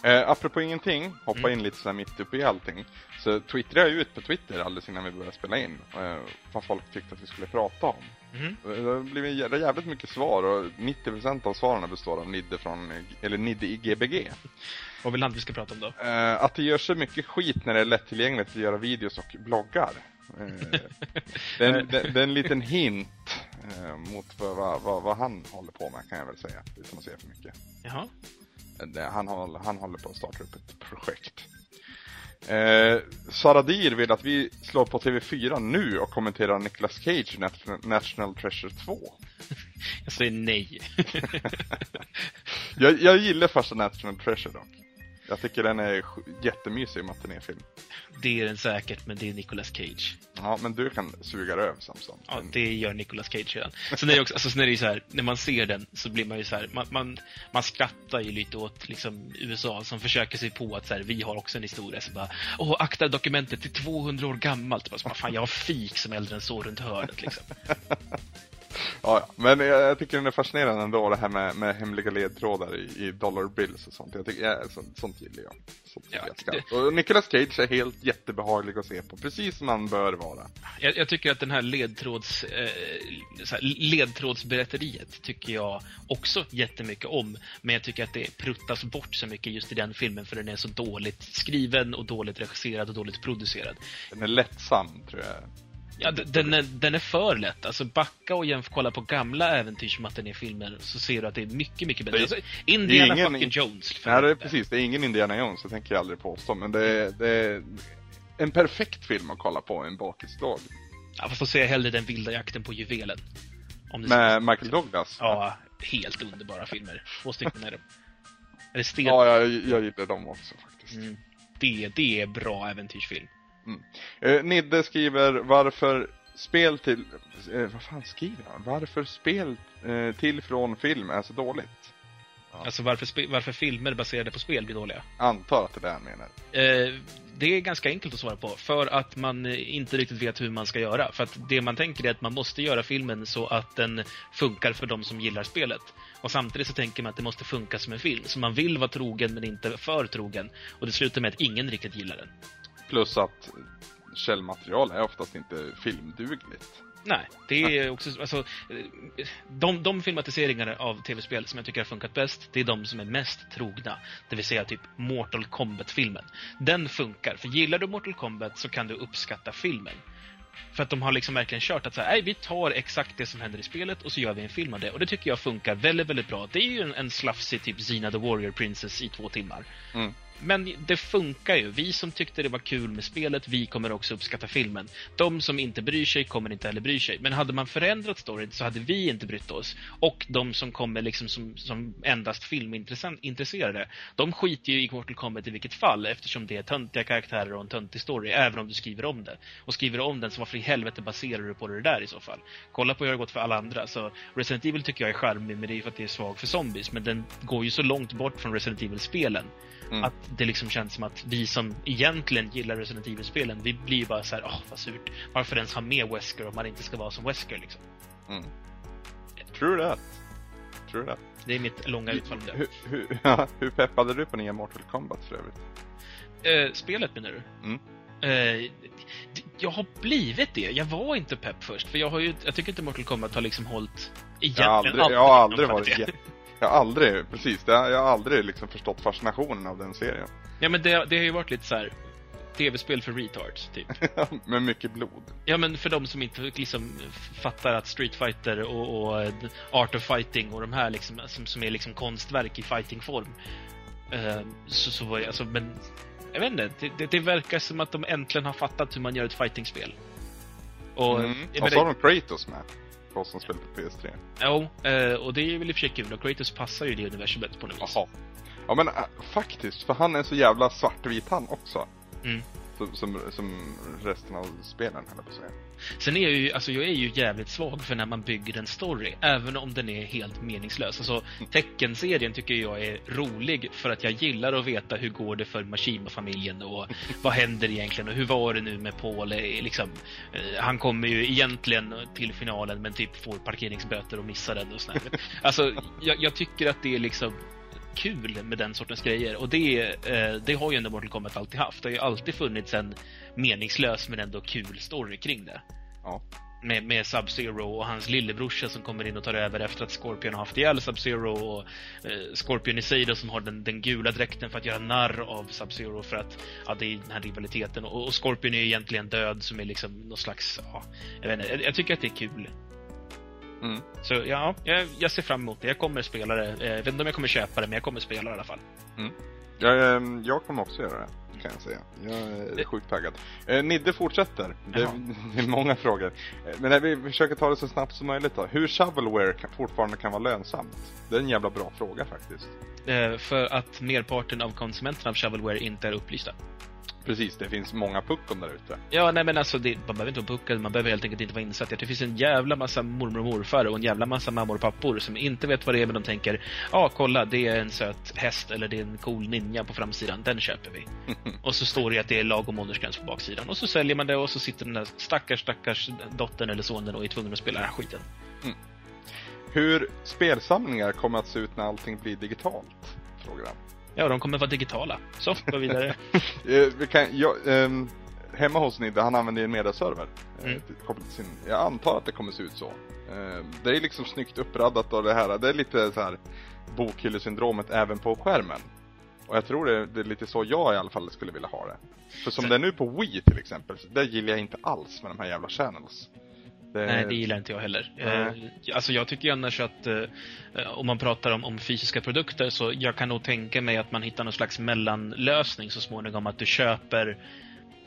Eh, apropå ingenting, hoppa Mm. in lite så mitt uppe i allting. Så twittrade jag ut på Twitter alldeles innan vi började spela in eh, vad folk tyckte att vi skulle prata om. Mhm. Eh, Det blivit jä- jävligt mycket svar och 90% av svaren består av Nidde från, eller Nidde i Gbg. Vad vill han att vi ska prata om då? Eh, att det gör så mycket skit när det är lättillgängligt att göra videos och bloggar. Eh, det, är en, det, det är en liten hint eh, mot vad, vad, vad han håller på med kan jag väl säga, utan att säga för mycket. Jaha. Han, håller, han håller på att starta upp ett projekt. Eh, Sara Dir vill att vi slår på TV4 nu och kommenterar Nicolas Cage i Nat- National Treasure 2. Jag säger nej. Jag, jag gillar första National Treasure dock. Jag tycker den är jättemysig matinéfilm. det är den säkert, men det är Nicolas Cage. Ja, men du kan suga röv Samson. Ja, det gör Nicolas Cage redan. Sen är det också, alltså, sen är det så här, när man ser den så blir man ju så här, man, man, man skrattar ju lite åt liksom, USA som försöker sig på att så här, vi har också en historia. Så bara, åh, akta dokumentet till 200 år gammalt. Bara, så bara, fan, jag har fik som är äldre än så runt hörnet liksom. Ja, men jag, tycker den är fascinerande ändå det här med, med hemliga ledtrådar i, i dollar bills och sånt. Jag tycker, ja, sånt, sånt gillar jag. Sånt Ja, jag skarpt. Och Nicolas Cage är helt jättebehaglig att se på, precis som han bör vara. Jag, jag tycker att den här, ledtråds, eh, här ledtrådsberätteriet tycker jag också jättemycket om. Men jag tycker att det pruttas bort så mycket just i den filmen för den är så dåligt skriven och dåligt regisserad och dåligt producerad. Den är lättsam, tror jag. Ja, den är, den är för lätt. Alltså backa och jämför, kolla på gamla äventyrsmatinéfilmer så ser du att det är mycket, mycket bättre. Det- Alltså, Indiana det är ingen- fucking Jones. Nej, det är precis. Det är ingen Indiana Jones, det tänker jag aldrig påstå. Men det är, det är en perfekt film att kolla på en bakisdag. Ja, fast då ser jag hellre den vilda jakten på juvelen. Om det Med Michael Douglas. Ja, helt underbara filmer. Två stycken är det. Eller sten... Ja, jag, jag gillar dem också faktiskt. Mm. Det, det är bra äventyrsfilm. Eh, Nidde skriver varför spel till... Eh, vad fan skriver han? Varför spel eh, till från film är så dåligt? Alltså varför, varför filmer baserade på spel blir dåliga? Antar att det är det han menar. Eh, det är ganska enkelt att svara på. För att man inte riktigt vet hur man ska göra. För att det man tänker är att man måste göra filmen så att den funkar för de som gillar spelet. Och samtidigt så tänker man att det måste funka som en film. Så man vill vara trogen men inte för trogen. Och det slutar med att ingen riktigt gillar den. Plus att källmaterial är oftast inte filmdugligt. Nej, det är också, alltså, de, de filmatiseringar av tv-spel som jag tycker har funkat bäst, det är de som är mest trogna. Det vill säga typ Mortal Kombat-filmen. Den funkar, för gillar du Mortal Kombat så kan du uppskatta filmen. För att de har liksom verkligen kört att så här, "Nej, vi tar exakt det som händer i spelet och så gör vi en film av det. Och det tycker jag funkar väldigt, väldigt bra. Det är ju en, en slafsig typ Xena the Warrior Princess i två timmar. Mm. Men det funkar ju. Vi som tyckte det var kul med spelet, vi kommer också uppskatta filmen. De som inte bryr sig kommer inte heller bry sig. Men hade man förändrat storyn så hade vi inte brytt oss. Och de som kommer liksom som, som endast filmintresserade, de skiter ju i Mortal Kombat i vilket fall eftersom det är töntiga karaktärer och en töntig story, även om du skriver om det. Och skriver du om den, så varför i helvete baserar du på det där i så fall? Kolla på hur det har gått för alla andra. Så Resident Evil tycker jag är charmig, men det är för att det är svag för zombies. Men den går ju så långt bort från Resident Evil-spelen Mm. att det liksom känns som att vi som egentligen gillar Resident Evil-spelen, vi blir ju bara så här, åh vad surt. Varför ens ha med Wesker om man inte ska vara som Wesker liksom? Mm. True that. True that. Det är mitt långa utfall det. Hur, hur, ja, hur peppade du på nya Mortal Kombat för övrigt? Eh, spelet menar du? Mm. Eh, jag har blivit det. Jag var inte pepp först, för jag har ju, jag tycker inte Mortal Kombat har liksom hållit Jag egentligen har aldrig, jag har aldrig varit jätte... Jag har aldrig, precis, jag har aldrig liksom förstått fascinationen av den serien. Ja men det, det har ju varit lite så här tv-spel för retards, typ. Med mycket blod. Ja, men för de som inte liksom fattar att Street Fighter och, och eh, Art of Fighting och de här liksom, som, som är liksom konstverk i fightingform. Eh, så, så var alltså, men jag vet inte, det, det, det verkar som att de äntligen har fattat hur man gör ett fightingspel. Och, Mm. Och så har de Kratos med. För oss som spelar på PS3. Jo, eh, och det är väl i och för sig kul. Och Kratos passar ju det universumet på något vis. Jaha. Ja men äh, faktiskt, för han är så jävla svartvit han också. Mm. Som, som, som resten av spelen, höll jag på att säga. Sen är jag ju, alltså jag är ju jävligt svag för när man bygger en story, även om den är helt meningslös. Alltså, Tecken-serien tycker jag är rolig för att jag gillar att veta hur går det för Mashima-familjen och vad händer egentligen och hur var det nu med Paul? Eh, Liksom, eh, han kommer ju egentligen till finalen men typ får parkeringsböter och missar den och sådär. Alltså, jag, jag tycker att det är liksom kul med den sortens grejer. Och det, eh, det har ju ändå Mortal Kombat alltid haft. Det har ju alltid funnits en meningslös men ändå kul story kring det. Ja. Med, med Sub-Zero och hans lillebrorsa som kommer in och tar över efter att Scorpion har haft ihjäl Sub-Zero och eh, Scorpion i sig då som har den, den gula dräkten för att göra narr av Sub-Zero för att ja, det är den här rivaliteten och, och Scorpion är ju egentligen död som är liksom någon slags, ja, jag vet inte, jag, jag tycker att det är kul. Mm. Så ja, jag, jag ser fram emot det. Jag kommer spela det. Eh, Jag vet inte om jag kommer köpa det, men jag kommer spela det i alla fall. Jag, ehm, jag kommer också göra det, kan jag säga. Jag är sjukt taggad. Eh, Nidde fortsätter. Det, det är många frågor. Eh, Men när vi försöker ta det så snabbt som möjligt då. Hur shovelware kan, fortfarande kan vara lönsamt? Det är en jävla bra fråga faktiskt. Eh, För att merparten av konsumenterna av shovelware inte är upplysta. Precis, det finns många puckon där ute. Ja, nej men alltså, det, man behöver inte vara puckad, man behöver helt enkelt inte vara insatt. Det finns en jävla massa mormor och morfar och en jävla massa mammor och pappor som inte vet vad det är, men de tänker ja, ah, kolla, det är en söt häst eller det är en cool ninja på framsidan, den köper vi. och så står det att det är lagom åldersgräns på baksidan. Och så säljer man det och så sitter den där stackars, stackars dottern eller sonen och är tvungen att spela den här skiten. Hur spelsamlingar kommer att se ut när allting blir digitalt? Frågar han. Ja, de kommer vara digitala. Så, gå vidare. Eh, vi kan, jag, ehm, hemma hos Nidde, han använder ju en mediaserver. eh, Mm. sin, jag antar att det kommer se ut så. Eh, det är liksom snyggt uppraddat och det här, det är lite så här bokhyllesyndromet även på skärmen. Och jag tror det, det är lite så jag i alla fall skulle vilja ha det. För som Sen- det är nu på Wii till exempel, så det gillar jag inte alls med de här jävla channels. Det, Nej, det gillar inte jag heller. Eh, alltså jag tycker ju annars att eh, om man pratar om, om fysiska produkter så jag kan nog tänka mig att man hittar någon slags mellanlösning så småningom. Att du köper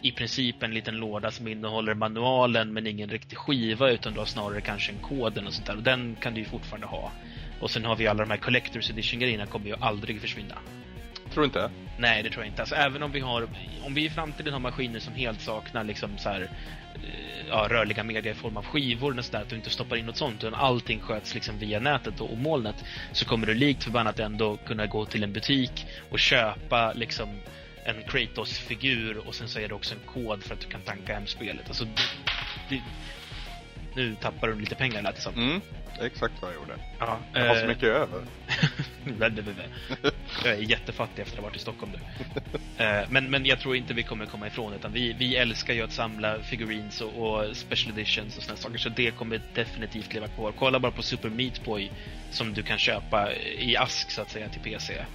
i princip en liten låda som innehåller manualen men ingen riktig skiva utan du har snarare kanske en kod eller sånt där. Och den kan du ju fortfarande ha. Och sen har vi alla de här Collector's Edition-grejerna kommer ju aldrig försvinna. Tror inte? Nej, det tror jag inte. Alltså, även om vi har, om vi i framtiden har maskiner som helt saknar liksom så här, eh, ja, rörliga medier i form av skivor och sådär, att du inte stoppar in något sånt, utan allting sköts liksom via nätet och, och molnet, så kommer du likt förbannat ändå kunna gå till en butik och köpa liksom en Kratos-figur och sen så är det också en kod för att du kan tanka hem spelet. Alltså, det, nu tappar du lite pengar lät det som. Mm, exakt vad jag gjorde. Ja, Jag har så eh, mycket över. jag är jättefattig efter att ha varit i Stockholm nu. Eh, men, men jag tror inte vi kommer komma ifrån utan vi, vi älskar ju att samla figurines och, och special editions och såna saker så det kommer definitivt leva kvar. Kolla bara på Super Meat Boy som du kan köpa i ask så att säga till PC.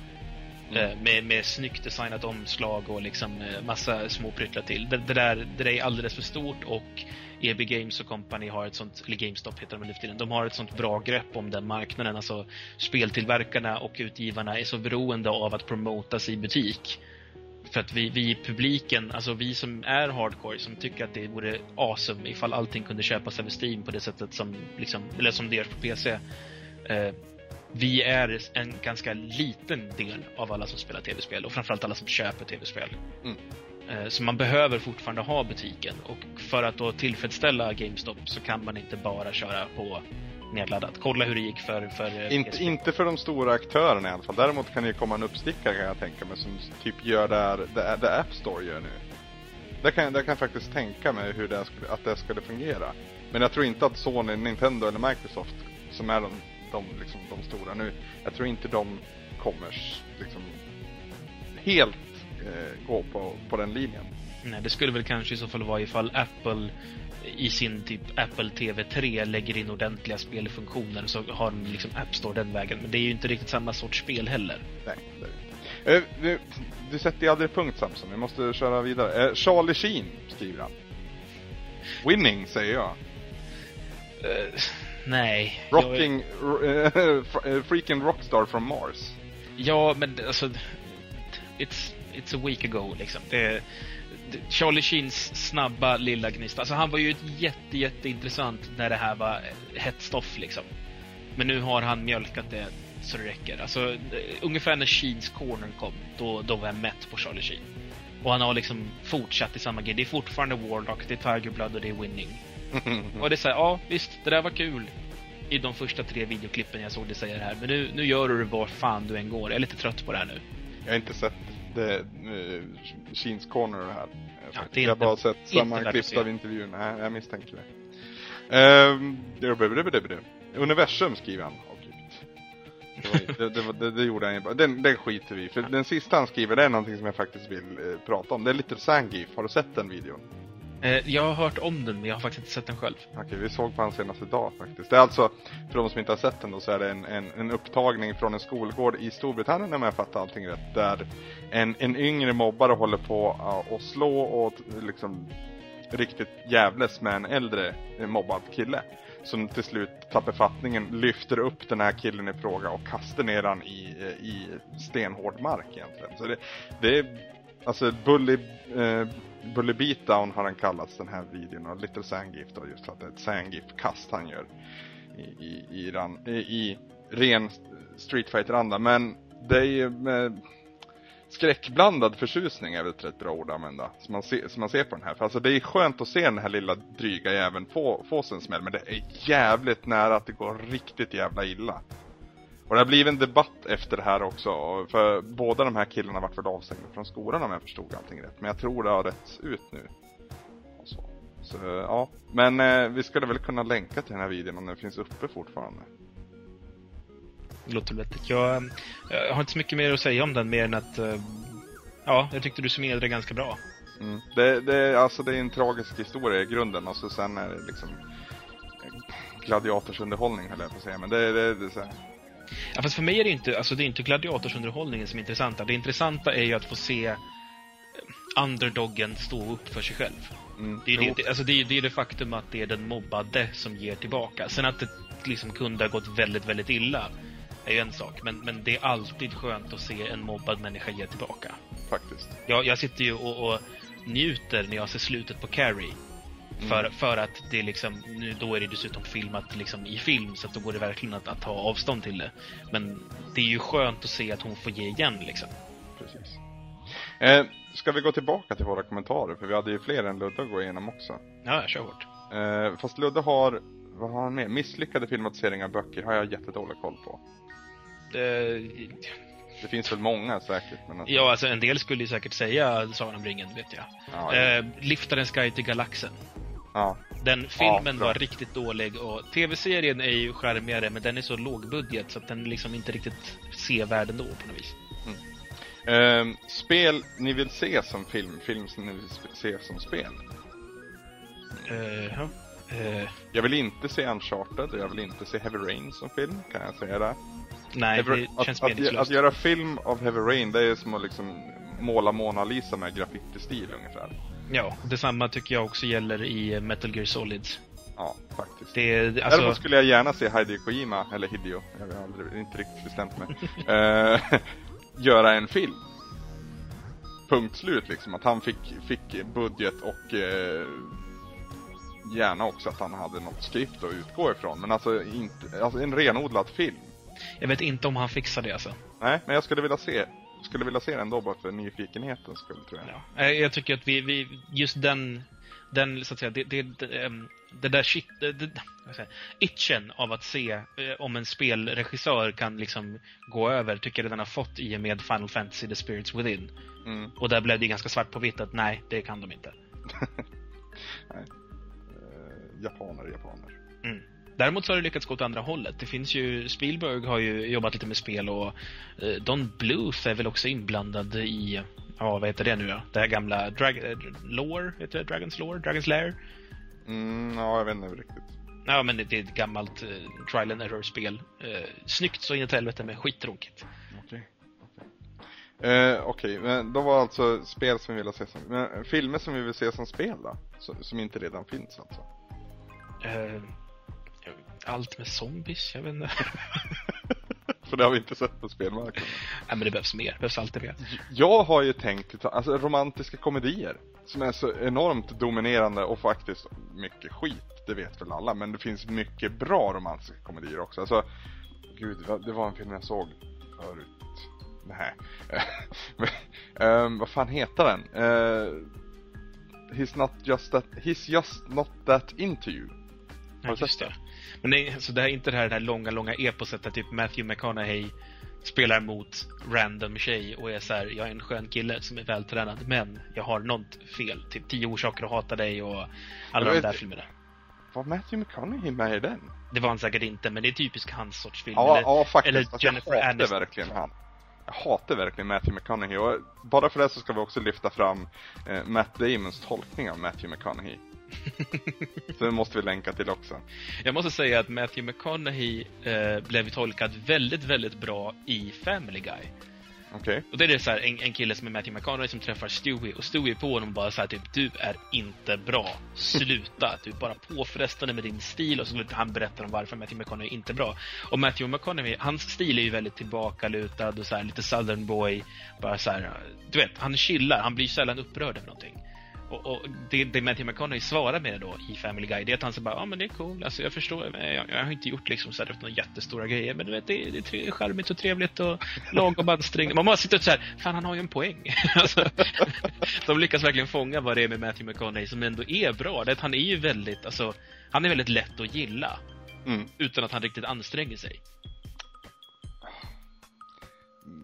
Mm. Eh, med, med snyggt designat omslag och liksom eh, massa små pryttlar till. Det, det, där, det där är alldeles för stort och EB Games och Company har ett sånt, eller GameStop heter de nu för tiden, de har ett sånt bra grepp om den marknaden. Alltså speltillverkarna och utgivarna är så beroende av att promotas i butik. För att vi, vi i publiken, alltså vi som är hardcore, som tycker att det vore awesome ifall allting kunde köpas över Steam på det sättet som, liksom, eller som det görs på PC. Eh, vi är en ganska liten del av alla som spelar tv-spel och framförallt alla som köper tv-spel. Mm. Eh, Så man behöver fortfarande ha butiken och för att då tillfredsställa GameStop så kan man inte bara köra på nedladdat. Kolla hur det gick för, för eh, Inte, inte för de stora aktörerna i alla fall. Däremot kan det komma en uppstickare kan jag tänka mig som typ gör där det, det App Store gör nu. Där kan, där kan jag faktiskt tänka mig hur det skulle, att det skulle fungera. Men jag tror inte att Sony, Nintendo eller Microsoft som är de, de, liksom, de stora nu. Jag tror inte de kommer liksom helt eh, gå på, på den linjen. Nej, det skulle väl kanske i så fall vara ifall Apple i sin typ Apple TV 3 lägger in ordentliga spelfunktioner så har de liksom App Store den vägen. Men det är ju inte riktigt samma sorts spel heller. Nej, det är det inte. Eh, du, du sätter ju aldrig punkt Samson, vi måste köra vidare. Eh, Charlie Sheen skriver han. Winning säger jag. Eh, nej. Jag, Rocking, uh, freaking rockstar from Mars. ja, men alltså... It's, it's a week ago liksom. Det, Charlie Sheens snabba lilla gnista. Alltså han var ju ett jätte, jätteintressant när det här var hett stoff liksom. Men nu har han mjölkat det så det räcker. Alltså, eh, ungefär när Sheens Corner kom, då, då var jag mätt på Charlie Sheen. Och han har liksom fortsatt i samma grej. Det är fortfarande Warlock, det är Tiger Blood och det är Winning. och det är såhär, ja visst, det där var kul. I de första tre videoklippen jag såg dig säga det här. Men nu, nu gör du det var fan du än går. Jag är lite trött på det här nu. Jag har inte sett det, uh, Sheens Corner det här. Ja, det jag har bara sett sammanklippta av intervjun. Nej, jag misstänker det. Uh, Universum skriver han. Det, det, det, det, gjorde han ju bara. Den, den skiter vi För den sista han skriver, det är någonting som jag faktiskt vill eh, prata om. Det är Little Sangif. Har du sett den videon? Eh, jag har hört om den, men jag har faktiskt inte sett den själv. Okej, vi såg på den senaste dag faktiskt. Det är alltså, för de som inte har sett den då, så är det en, en, en upptagning från en skolgård i Storbritannien om jag fattar allting rätt. Där en, en yngre mobbare håller på att slå och liksom riktigt jävles med en äldre mobbad kille. Som till slut tappar fattningen, lyfter upp den här killen i fråga och kastar ner han i, eh, i stenhård mark egentligen. Så det, det är, alltså Bully, eh, Bully Beatdown har den kallats den här videon och Little Sandgift då just för att det är ett Sandgift-kast han gör i, i, i, ran, i, i ren Street Fighter-anda. Men det är ju med skräckblandad förtjusning är väl ett rätt bra ord att använda. Som man, ser, som man ser på den här. För alltså det är skönt att se den här lilla dryga jäveln få, få sig en smäll. Men det är jävligt nära att det går riktigt jävla illa. Och det har blivit en debatt efter det här också. För båda de här killarna har varit avstängda från skolan om jag förstod allting rätt. Men jag tror det har rätts ut nu. Så. så. ja. Men eh, vi skulle väl kunna länka till den här videon om den finns uppe fortfarande. Det låter vettigt. Jag, jag, har inte så mycket mer att säga om den mer än att uh, ja, jag tyckte du summerade det ganska bra. Mm. Det, det, alltså det är en tragisk historia i grunden och så sen är det liksom gladiatorsunderhållning höll jag på att säga. Men det, det, det är så här. Ja, fast för mig är det inte, alltså det är inte gladiatorsunderhållningen som är intressanta. Det intressanta är ju att få se eh, underdoggen stå upp för sig själv. Mm. Det, är det, alltså det, är, det är det faktum att det är den mobbade som ger tillbaka. Sen att det liksom kunde ha gått väldigt, väldigt illa är ju en sak. Men, men det är alltid skönt att se en mobbad människa ge tillbaka. Faktiskt. Jag, jag sitter ju och, och njuter när jag ser slutet på Carrie. För, mm. för att det liksom, nu, då är det dessutom filmat liksom i film så att då går det verkligen att, att ta avstånd till det. Men det är ju skönt att se att hon får ge igen liksom. Precis. Eh, ska vi gå tillbaka till våra kommentarer? För vi hade ju fler än Ludde att gå igenom också. Ja, kör hårt. Eh, fast Ludde har, vad har han med? Misslyckade filmatiseringar av böcker har jag jättedålig koll på. Det, det finns väl många säkert. Men alltså... Ja, alltså en del skulle ju säkert säga Sagan om ringen, vet jag. Ja, ja. Eh, Liftarens guide till galaxen. Ja. Den filmen ja, var riktigt dålig och tv-serien är ju charmigare men den är så lågbudget så att den liksom inte riktigt sevärd ändå på något vis. Mm. Eh, spel ni vill se som film, film som ni vill se som spel? Uh, uh. Jag vill inte se Uncharted och jag vill inte se Heavy Rain som film, kan jag säga det. Nej, Heavy, det känns att, att, att, göra film av Heavy Rain, det är som att liksom måla Mona Lisa med graffiti-stil ungefär. Ja, detsamma tycker jag också gäller i Metal Gear Solid. Ja, faktiskt. Det, alltså... Däremot skulle jag gärna se Hideo Kojima, eller Hideo, jag har aldrig, inte riktigt bestämt mig, uh, göra en film. Punkt slut liksom, att han fick, fick budget och uh, gärna också att han hade något skript att utgå ifrån. Men alltså, inte, alltså en renodlad film. Jag vet inte om han fixar det alltså. Nej, men jag skulle vilja se skulle vilja se den då bara för nyfikenhetens skull tror jag. Ja. Eh, jag tycker att vi, vi just den, den så att säga, det, det, det, ehm, det där shit, det, säga, itchen av att se eh, om en spelregissör kan liksom gå över tycker jag den har fått i och med Final Fantasy The Spirits Within. Mm. Och där blev det ganska svart på vitt att nej, det kan de inte. nej. Uh, japaner, japaner. Mm. Däremot så har det lyckats gå åt andra hållet. Det finns ju, Spielberg har ju jobbat lite med spel och eh, Don Bluth är väl också inblandad i, ja vad heter det nu då? Det här gamla Drag, äh, Lore, heter det? Dragons Lore? Dragons Lair? Mm, ja, jag vet inte riktigt. Ja, men det, är ett gammalt uh, trial and error-spel. Uh, snyggt så inåt helvete, men skittråkigt. Okej. Okay. Eh, Okej, okay. men då var alltså spel som vi vill se som... Men filmer som vi vill se som spel då? Så, som inte redan finns alltså? Uh, allt med zombies, jag vet inte. För det har vi inte sett på spelmarknaden. Ja, men det behövs mer. Det behövs alltid mer. Jag har ju tänkt, alltså romantiska komedier som är så enormt dominerande och faktiskt mycket skit, det vet väl alla, men det finns mycket bra romantiska komedier också. Alltså, gud, det var en film jag såg förut. Nej. um, vad fan heter den? Uh, he's not just that, he's just not that into you. Har Ja, du sett det. Men det, är- så det här är inte det här, det här långa, långa eposet där typ Matthew McConaughey spelar mot random tjej och är så här, jag är en skön kille som är vältränad, men jag har något fel. Typ tio orsaker att hata dig och alla de vet- där filmerna. Var Matthew McConaughey med i den? Det var han säkert inte, men det är typiskt hans sorts film. Ja, eller, ja faktiskt. eller Alltså, Jennifer jag hatar Aniston. verkligen han. Jag hatar verkligen Matthew McConaughey och bara för det så ska vi också lyfta fram eh, Matt Damons tolkning av Matthew McConaughey. så det måste vi länka till också. Jag måste säga att Matthew McConaughey eh, blev tolkad väldigt, väldigt bra i Family Guy. Okej. Och det är det så här, en, en kille som är Matthew McConaughey som träffar Stewie och Stewie på honom bara så här typ Du är inte bra. Sluta. Du är bara påfrestande med din stil och så han berätta om varför Matthew McConaughey inte är bra. Och Matthew McConaughey, hans stil är ju väldigt tillbakalutad och så här lite southern boy. Bara så här, du vet, han chillar. Han blir sällan upprörd över någonting. Och, och det, det Matthew McConaughey svarar med då i Family Guy, det är att han säger bara ja ah, men det är cool, alltså jag förstår, jag, jag har inte gjort liksom så här några jättestora grejer, men du vet det, det är tre- charmigt och trevligt och lagom ansträngande. Man bara sitter och så här, fan han har ju en poäng. alltså, de lyckas verkligen fånga vad det är med Matthew McConaughey som ändå är bra. Det han är ju väldigt, alltså, han är väldigt lätt att gilla. Mm. Utan att han riktigt anstränger sig.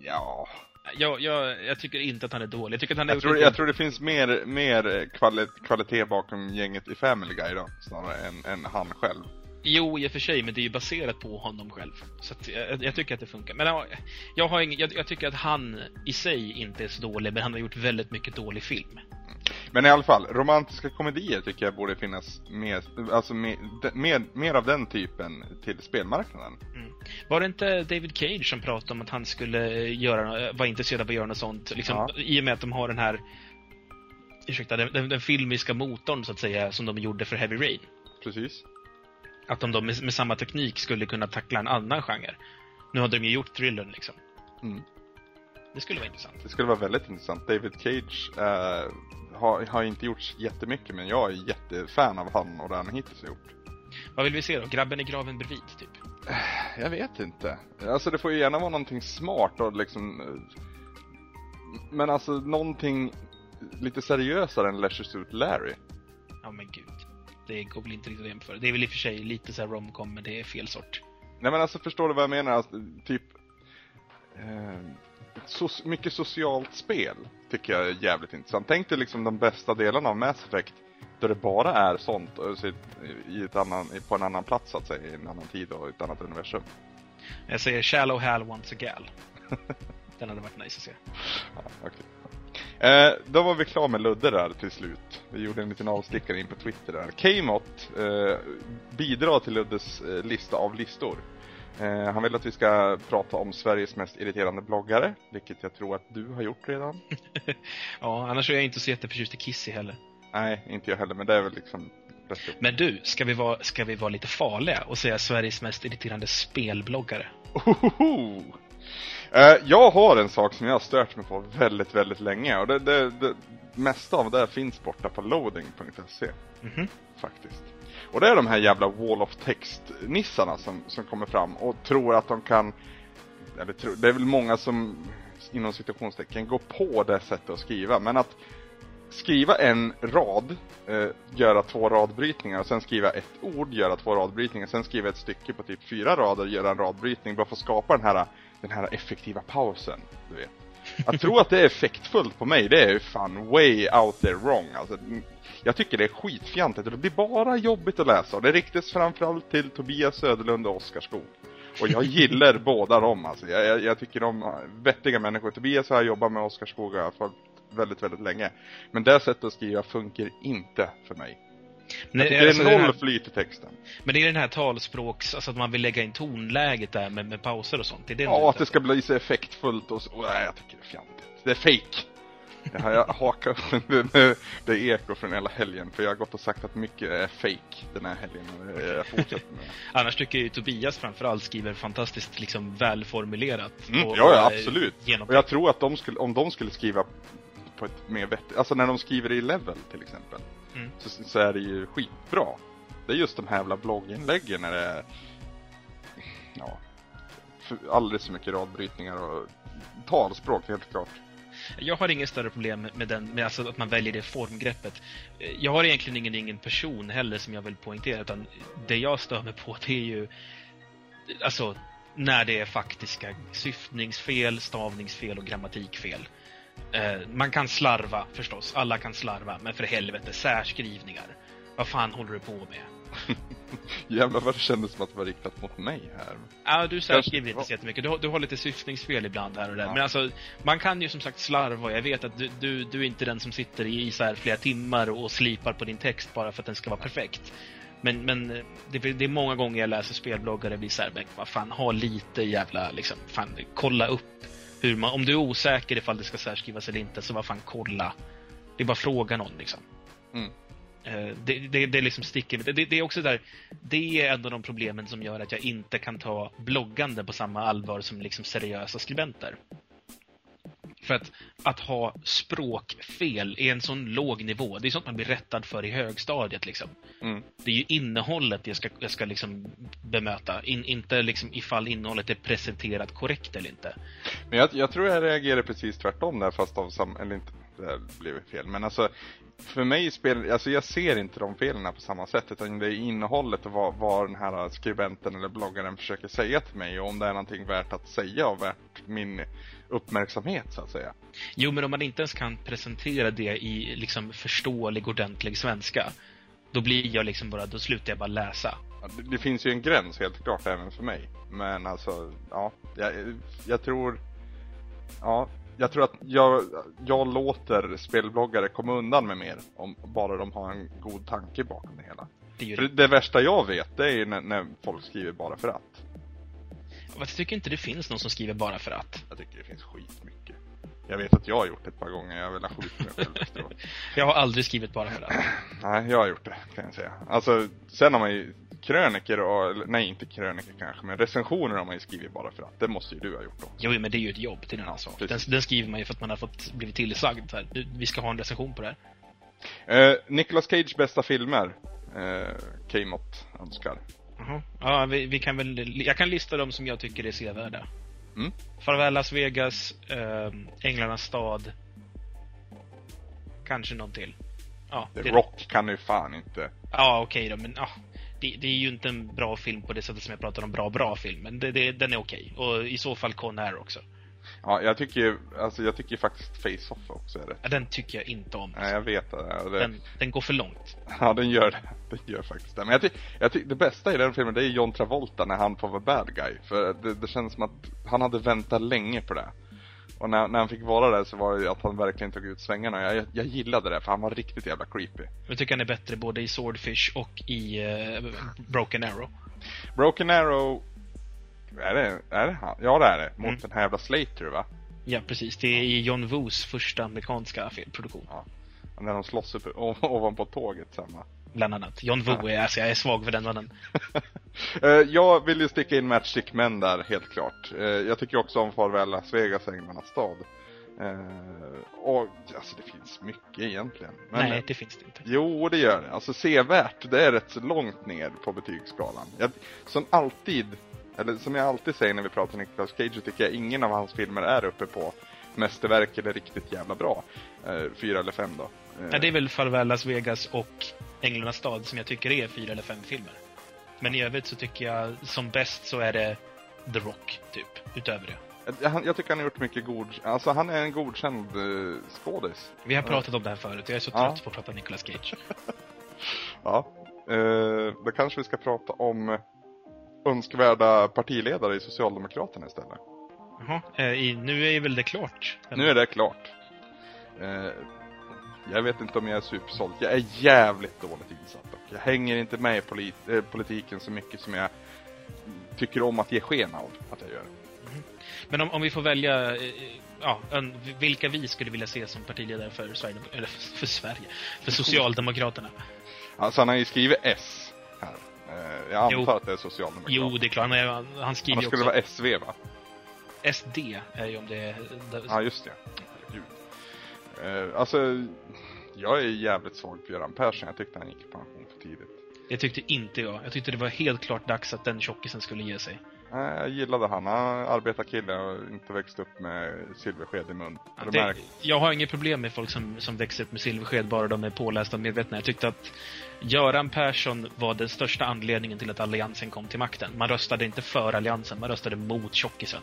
Ja. Jag, jag, jag tycker inte att han är dålig. Jag tycker att han har Jag tror, jag tror det finns mer, mer kvali kvalitet bakom gänget i Family Guy då, snarare än, än han själv. Jo, i och för sig, men det är ju baserat på honom själv. Så att, jag, jag tycker att det funkar. Men ja, jag, har ing, jag, jag tycker att han i sig inte är så dålig, men han har gjort väldigt mycket dålig film. Men i alla fall, romantiska komedier tycker jag borde finnas mer, alltså mer, mer, mer av den typen till spelmarknaden. Var det inte David Cage som pratade om att han skulle göra, vara intresserad av att göra något sånt? Liksom, Ja. I och med att de har den här ursäkta, den, den, den filmiska motorn så att säga, som de gjorde för Heavy Rain. Precis. Att de då med, med samma teknik skulle kunna tackla en annan genre. Nu hade de ju gjort thrillern liksom. Mm. Det skulle vara intressant. Det skulle vara väldigt intressant. David Cage eh, har, har inte gjort jättemycket men jag är jättefan av han och det han hittills har gjort. Vad vill vi se då? Grabben i graven bredvid, typ? Jag vet inte. Alltså det får ju gärna vara någonting smart och liksom... eh, Men alltså någonting lite seriösare än Leisure Suit Larry. Ja men gud. Det går väl inte riktigt att jämföra. Det är väl i och för sig lite så här romcom, men det är fel sort. Nej men alltså förstår du vad jag menar? Alltså, typ... Eh, so mycket socialt spel tycker jag är jävligt intressant. Tänk dig liksom de bästa delarna av Mass Effect där det bara är sånt så i ett annan, på en annan plats så att säga, i en annan tid och ett annat universum. Jag säger Shallow Hal wants a gal. Den hade varit nice att se. Ja, okej. Eh, då var vi klara med Ludde där till slut. Vi gjorde en liten avstickare in på Twitter där. Kmot eh, bidrar till Luddes eh, lista av listor. Eh, han vill att vi ska prata om Sveriges mest irriterande bloggare, vilket jag tror att du har gjort redan. Ja, annars är jag inte så jätteförtjust i Kissy heller. Nej, inte jag heller, men det är väl liksom. Men du, ska vi vara, ska vi vara lite farliga och säga Sveriges mest irriterande spelbloggare? Ohoho! Eh, jag har en sak som jag har stört mig på väldigt, väldigt länge och det, det, det mesta av det finns borta på loading.se. Mhm. Faktiskt. Och det är de här jävla wall of text-nissarna som, som kommer fram och tror att de kan, eller tror, det är väl många som inom citationstecken går på det sättet att skriva, men att skriva en rad, eh, göra två radbrytningar och sen skriva ett ord, göra två radbrytningar, sen skriva ett stycke på typ fyra rader, göra en radbrytning, bara för att skapa den här, den här effektiva pausen, du vet. Att tro att det är effektfullt på mig, det är ju fan way out there wrong. Alltså, mm, jag tycker det är skitfjantigt och det blir bara jobbigt att läsa. Och det riktas framförallt till Tobias Söderlund och Oskar Skog. Och jag gillar båda dem alltså. Jag, jag, jag tycker de är vettiga människor. Tobias har jag jobbat med, Oskar Skog har jag följt väldigt, väldigt länge. Men det sättet att skriva funkar inte för mig. Nej, alltså det är här- noll flyt i texten. Men det är den här talspråks, alltså att man vill lägga in tonläget där med, med pauser och sånt. Det är det Ja, att det ska bli så effektfullt och så. Oh, nej, jag tycker det är fjantigt. Det är fake. Jag har jag hakat upp det, det eko från hela helgen för jag har gått och sagt att mycket är fake den här helgen och jag fortsätter med det. Annars tycker jag ju Tobias framförallt skriver fantastiskt liksom välformulerat. Mm, och- ja, ja, och, absolut. genomtänkt. Och jag tror att de skulle, om de skulle skriva på ett mer vettigt, alltså när de skriver i Level till exempel, Mm. så, så är det ju skitbra. Det är just de här jävla blogginläggen när det är, ja, alldeles för mycket radbrytningar och talspråk helt klart. Jag har inget större problem med, den, med alltså att man väljer det formgreppet. Jag har egentligen ingen, ingen person heller som jag vill poängtera, utan det jag stör mig på det är ju alltså när det är faktiska syftningsfel, stavningsfel och grammatikfel. Eh, man kan slarva förstås, alla kan slarva, men för helvete, särskrivningar. Vad fan håller du på med? Jävlar vad det kändes som att det var riktat mot mig här. Ja, du särskriver inte så jättemycket. Du du har lite syftningsfel ibland här och där. Ja. Men alltså, man kan ju som sagt slarva. Jag vet att du, du, du är inte den som sitter i så här flera timmar och slipar på din text bara för att den ska vara perfekt. Men, men eh, det, det är många gånger jag läser spelbloggar det blir så här, men vad fan, ha lite jävla, liksom, fan, kolla upp hur man, om du är osäker ifall det ska särskrivas eller inte, så vad fan, kolla. Det är bara fråga någon liksom. Mm. Eh, Det, det, det liksom sticker. Det, det är också där, det är en av de problemen som gör att jag inte kan ta bloggande på samma allvar som liksom seriösa skribenter. För att, att ha språkfel är en sån låg nivå. Det är sånt man blir rättad för i högstadiet. Liksom. Mm. Det är ju innehållet jag ska, jag ska liksom bemöta. In, inte liksom ifall innehållet är presenterat korrekt eller inte. Men jag, jag tror jag reagerar precis tvärtom där fast av sam... Eller inte, det här blev fel. Men alltså, för mig spel... Alltså jag ser inte de felen på samma sätt. Utan det är innehållet och vad, vad den här skribenten eller bloggaren försöker säga till mig. Och om det är någonting värt att säga och värt min uppmärksamhet så att säga. Jo, men om man inte ens kan presentera det i liksom förståelig, ordentlig svenska. Då blir jag liksom bara, då slutar jag bara läsa. Det, det finns ju en gräns helt klart även för mig. Men alltså, ja. Jag, jag tror... Ja, jag tror att jag, jag låter spelbloggare komma undan med mer. Om bara de har en god tanke bakom det hela. Det ju För det värsta jag vet, det är ju när, när folk skriver bara för att. Jag tycker inte det finns någon som skriver bara för att. Jag tycker det finns skitmycket. Jag vet att jag har gjort det ett par gånger, jag har velat skjuta mig själv efteråt. Jag har aldrig skrivit bara för att. Nej, jag har gjort det kan jag säga. Alltså, sen har man ju kröniker och, nej inte kröniker kanske, men recensioner har man ju skrivit bara för att. Det måste ju du ha gjort också. Jo, men det är ju ett jobb, det är en annan sak. Den, den skriver man ju för att man har fått blivit tillsagd. Här, "Du, vi ska ha en recension på det här. Eh, Nicolas Cage bästa filmer. Eh, K-Mott önskar. Jaha. Ja, vi, vi kan väl, jag kan lista dem som jag tycker är sevärda. Mm. Farväl Las Vegas, ehm, Änglarnas stad. Kanske någon till. Ja, The det- Rock kan ju fan inte. Ja, okej då, men ja, det, det är ju inte en bra film på det sättet som jag pratar om bra, bra film. Men det, det, den är okej. Och i så fall Con Air också. Ja, jag tycker alltså jag tycker faktiskt Face-Off också är rätt. Ja, den tycker jag inte om. Nej, jag vet det. Den, den går för långt. Ja, den gör det. Den gör faktiskt det. Men jag tycker, jag tycker det bästa i den filmen, det är John Travolta när han får vara bad guy. För det, det känns som att han hade väntat länge på det. Och när, när han fick vara där så var det ju att han verkligen tog ut svängarna. Jag, jag, gillade det, för han var riktigt jävla creepy. Jag tycker han är bättre både i Swordfish och i eh, Broken Arrow. Broken Arrow... Är det, är det han? Ja, det är det. Mot Mm. den här jävla Slater, va? Ja, precis. Det är i John Woos första amerikanska filmproduktion. När de slåss uppe, o- ovanpå tåget sen, va? Bland annat. John Woo är, alltså jag är svag för den mannen. Eh, jag vill ju sticka in Matchstick Men där, helt klart. Eh, jag tycker också om Farväl Las Vegas, Änglarnas stad. Eh, och alltså det finns mycket egentligen. Men, Nej, det finns det inte. Jo, det gör det. Alltså sevärt, det är rätt så långt ner på betygsskalan. Jag, som alltid, eller som jag alltid säger när vi pratar Nicolas Cage, så tycker jag ingen av hans filmer är uppe på mästerverk eller riktigt jävla bra. Fyra eller fem då. Ja, det är väl Farväl Las Vegas och Änglarnas stad som jag tycker är fyra eller fem filmer. Men i övrigt så tycker jag som bäst så är det The Rock, typ. Utöver det. jag, han- jag tycker han har gjort mycket god, alltså han är en godkänd eh, skådis. Vi har pratat om det här förut jag är så Ja. trött på att prata Nicolas Cage. Ja. Eh, då kanske vi ska prata om önskvärda partiledare i Socialdemokraterna istället. Jaha, eh, i, nu är väl det klart? Nu är det klart. Eh, jag vet inte om jag är supersåld. Jag är jävligt dåligt insatt dock. Jag hänger inte med i polit- eh, politiken så mycket som jag tycker om att ge sken av att jag gör. Men om, om vi får välja, eh, ja, en, vilka vi skulle vilja se som partiledare för Sverige, eller för, för Sverige, för Socialdemokraterna. Alltså han har ju skrivit S här. Eh, Jag antar Jo. att det är socialdemokrat. Jo, det är klart. Han, han skriver Annars skulle också det vara SV va? SD, är ju om det är... Ja, just det. Eh, alltså, jag är jävligt svag för Göran Persson. Jag tyckte han gick i pension för tidigt. Det tyckte inte jag. Jag tyckte det var helt klart dags att den tjockisen skulle ge sig. Nej, jag gillade han. Han arbetarkille och inte växt upp med silversked i mun. Och det jag har inget problem med folk som, som växer upp med silversked, bara de är pålästa och medvetna. Jag tyckte att Göran Persson var den största anledningen till att Alliansen kom till makten. Man röstade inte för Alliansen, man röstade mot tjockisen.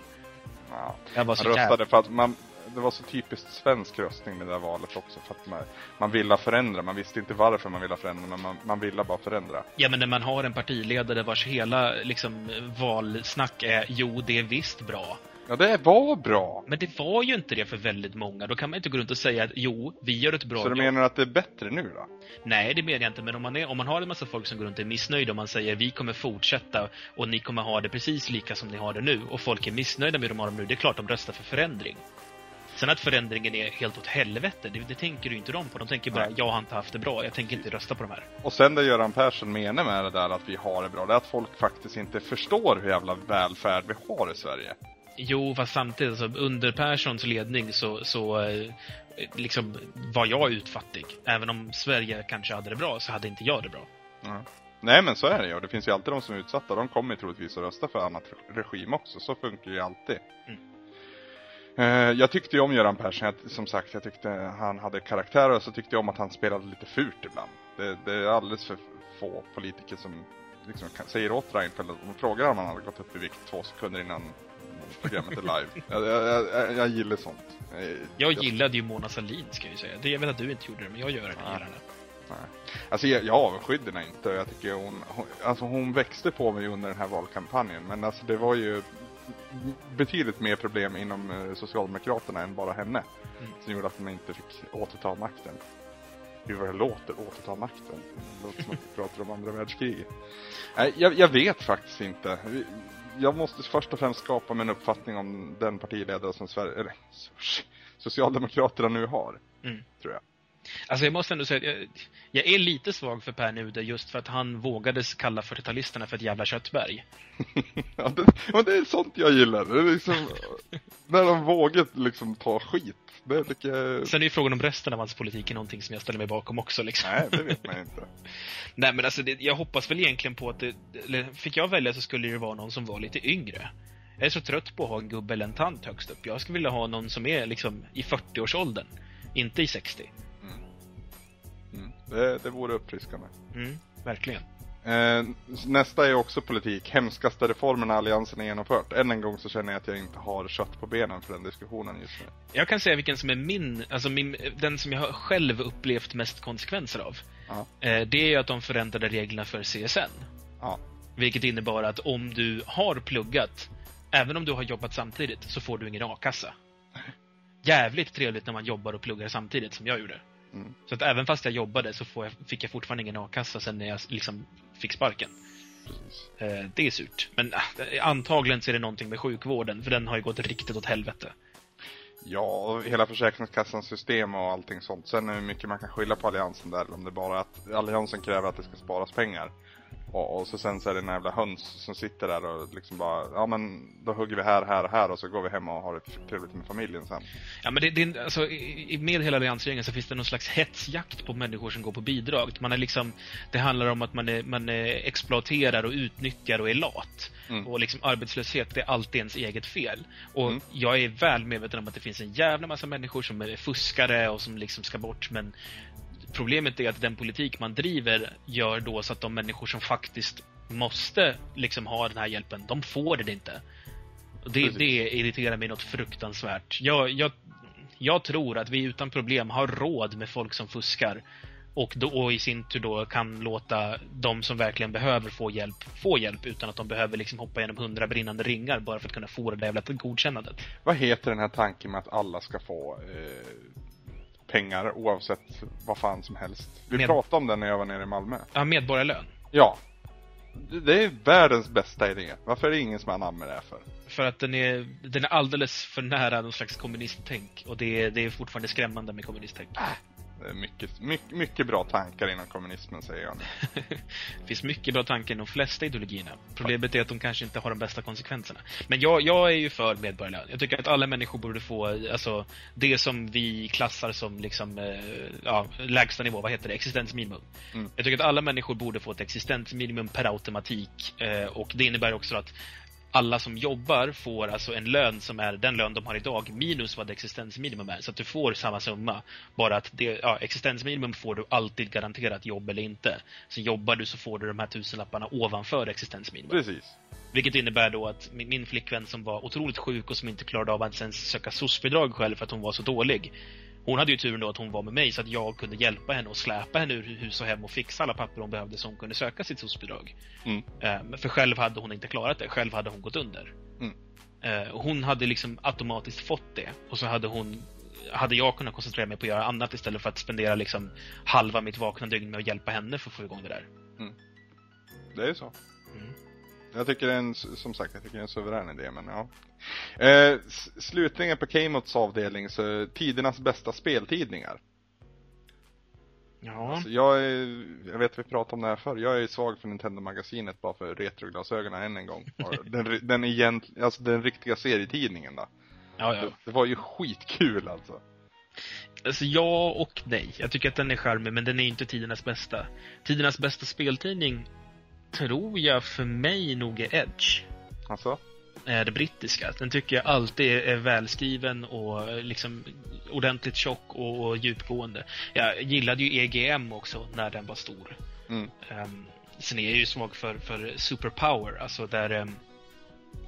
Ja. Jag var så röstade jävla... för att man, det var så typiskt svensk röstning med det där valet också. För att man, man ville förändra. Man visste inte varför man ville förändra, men man, man ville bara förändra. Ja, men när man har en partiledare vars hela liksom, valsnack är jo, det är visst bra. Ja, det var bra. Men det var ju inte det för väldigt många. Då kan man inte gå runt och säga att jo, vi gör ett bra Så du jobb. menar att det är bättre nu då? Nej, det menar jag inte. Men om man, är, om man har en massa folk som går runt och är missnöjda och man säger vi kommer fortsätta och ni kommer ha det precis lika som ni har det nu och folk är missnöjda med hur de har det nu, det är klart de röstar för förändring. Sen att förändringen är helt åt helvete, det, det tänker ju inte de på. De tänker bara, Nej. jag har inte haft det bra, jag tänker inte rösta på de här. Och sen det Göran Persson menar med det där att vi har det bra, det är att folk faktiskt inte förstår hur jävla välfärd vi har i Sverige. Jo, fast samtidigt, alltså, under Perssons ledning så, så eh, liksom var jag utfattig. Även om Sverige kanske hade det bra, så hade inte jag det bra. Nej men så är det ju, det finns ju alltid de som är utsatta, de kommer ju troligtvis att rösta för annat regim också, så funkar det ju alltid. Mm. Eh, Jag tyckte ju om Göran Persson, jag, som sagt, jag tyckte han hade karaktär och så tyckte jag om att han spelade lite fult ibland. Det, det är alldeles för få politiker som liksom kan, säger åt Reinfeldt, att de frågar om han hade gått upp i vikt två sekunder innan programmet är live. jag, jag, jag, jag gillar sånt. Jag gillade ju Mona Sahlin, ska jag ju säga. Det, jag vet att du inte gjorde det, men jag gör det. Gillar det. Alltså jag, jag avskydde henne inte. Jag tycker hon, hon, alltså hon växte på mig under den här valkampanjen. Men alltså det var ju betydligt mer problem inom eh, Socialdemokraterna än bara henne. Mm. Som gjorde att de inte fick återta makten. Hur vad det låter, återta makten. Det låter som att vi pratar om andra världskriget. Nej, jag, jag vet faktiskt inte. Jag måste först och främst skapa mig en uppfattning om den partiledare som Sverige, eller Socialdemokraterna nu har. Mm. Tror jag. Alltså jag måste ändå säga jag, jag är lite svag för Per Nuder just för att han vågade kalla 40-talisterna för ett jävla köttberg. Ja, det, men det är sånt jag gillar. Det är liksom, när de vågar liksom ta skit. Det tycker jag... Sen är ju frågan om resten av hans politik är någonting som jag ställer mig bakom också. Liksom. Nej, det vet man inte. Nej men alltså, det, jag hoppas väl egentligen på att det, fick jag välja så skulle det vara någon som var lite yngre. Jag är så trött på att ha en gubbe eller en tant högst upp. Jag skulle vilja ha någon som är liksom i 40-årsåldern. Inte i 60. Det, det vore uppfriskande. Mm, verkligen. Eh, nästa är också politik. Hemskaste reformerna Alliansen har genomfört. Än en gång så känner jag att jag inte har kött på benen för den diskussionen just nu. Jag kan säga vilken som är min, alltså min, den som jag har själv upplevt mest konsekvenser av. Ja. Eh, Det är ju att de förändrade reglerna för CSN. Ja. Vilket innebar att om du har pluggat, även om du har jobbat samtidigt, så får du ingen a-kassa. Jävligt trevligt när man jobbar och pluggar samtidigt, som jag gjorde. Mm. Så att även fast jag jobbade så jag, fick jag fortfarande ingen a-kassa sen när jag liksom fick sparken. Eh, Det är surt. Men äh, antagligen så är det någonting med sjukvården, för den har ju gått riktigt åt helvete. Ja, och hela Försäkringskassans system och allting sånt. Sen hur mycket man kan skylla på Alliansen där. Om det bara är att Alliansen kräver att det ska sparas pengar. Och, och så sen så är det en jävla höns som sitter där och liksom bara, ja men då hugger vi här, här och här och så går vi hem och har det trevligt med familjen sen. Ja, men det, det, är- alltså, i- i- med hela alliansregeringen så finns det någon slags hetsjakt på människor som går på bidrag. Man är liksom, det handlar om att man, är, man är exploaterar och utnyttjar och är lat. Mm. Och liksom arbetslöshet, det är alltid ens eget fel. Och Mm. jag är väl medveten om att det finns en jävla massa människor som är fuskare och som liksom ska bort, men problemet är att den politik man driver gör då så att de människor som faktiskt måste liksom ha den här hjälpen, de får det inte. Det, det irriterar mig något fruktansvärt. Jag, jag, jag tror att vi utan problem har råd med folk som fuskar. Och, då, och i sin tur då kan låta de som verkligen behöver få hjälp, få hjälp utan att de behöver liksom hoppa igenom hundra brinnande ringar bara för att kunna få det där jävla godkännandet. Vad heter den här tanken med att alla ska få eh, pengar oavsett vad fan som helst? Vi Med- pratade om den när jag var nere i Malmö. Ja, medborgarlön. Ja. Det- är världens bästa idé. Varför är det ingen som med det här för? För att den är, den är alldeles för nära någon slags kommunisttänk. Och det är, det är fortfarande skrämmande med kommunisttänk. Är mycket, mycket, mycket bra tankar inom kommunismen säger jag. Det finns mycket bra tankar i de flesta ideologierna. Problemet är att de kanske inte har de bästa konsekvenserna. Men jag, jag är ju för medborgarlön. Jag tycker att alla människor borde få, alltså, det som vi klassar som liksom, eh, ja, lägsta nivå, vad heter det, existensminimum. Mm. Jag tycker att alla människor borde få ett existensminimum per automatik. Eh, och det innebär också att alla som jobbar får alltså en lön som är den lön de har idag minus vad existensminimum är. Så att du får samma summa. Bara att det, ja, existensminimum får du alltid garanterat jobb eller inte. Så jobbar du så får du de här tusenlapparna ovanför existensminimum. Precis. Vilket innebär då att min, min flickvän som var otroligt sjuk och som inte klarade av att ens söka SOS-bidrag själv för att hon var så dålig. Hon hade ju turen då att hon var med mig så att jag kunde hjälpa henne och släpa henne ur hus och hem och fixa alla papper hon behövde så hon kunde söka sitt SOS-bidrag. Mm. Eh, för själv hade hon inte klarat det. Själv hade hon gått under. Mm. Eh, och hon hade liksom automatiskt fått det. Och så hade hon hade jag kunnat koncentrera mig på att göra annat istället för att spendera liksom halva mitt vakna dygn med att hjälpa henne för att få igång det där. Det är ju så. Mm. Jag tycker det är en, som sagt, jag tycker det är en suverän idé, men ja. Eh, s- slutningen på Kmots avdelning, så tidernas bästa speltidningar. Ja. Alltså, jag, är, jag vet vi pratade om det här förr, jag är svag för Nintendo-magasinet bara för retroglasögonen än en gång. Den, den, egent, alltså den riktiga serietidningen då. Ja, ja. Det, det var ju skitkul alltså. Alltså ja och nej. Jag tycker att den är charmig, men den är inte tidernas bästa. Tidernas bästa speltidning tror jag för mig nog är Edge. Alltså? Det brittiska. Den tycker jag alltid är välskriven och eh, liksom ordentligt tjock och, och djupgående. Jag gillade ju EGM också när den var stor. Mm. Um, sen är jag ju svag för, för Superpower, alltså där ehm,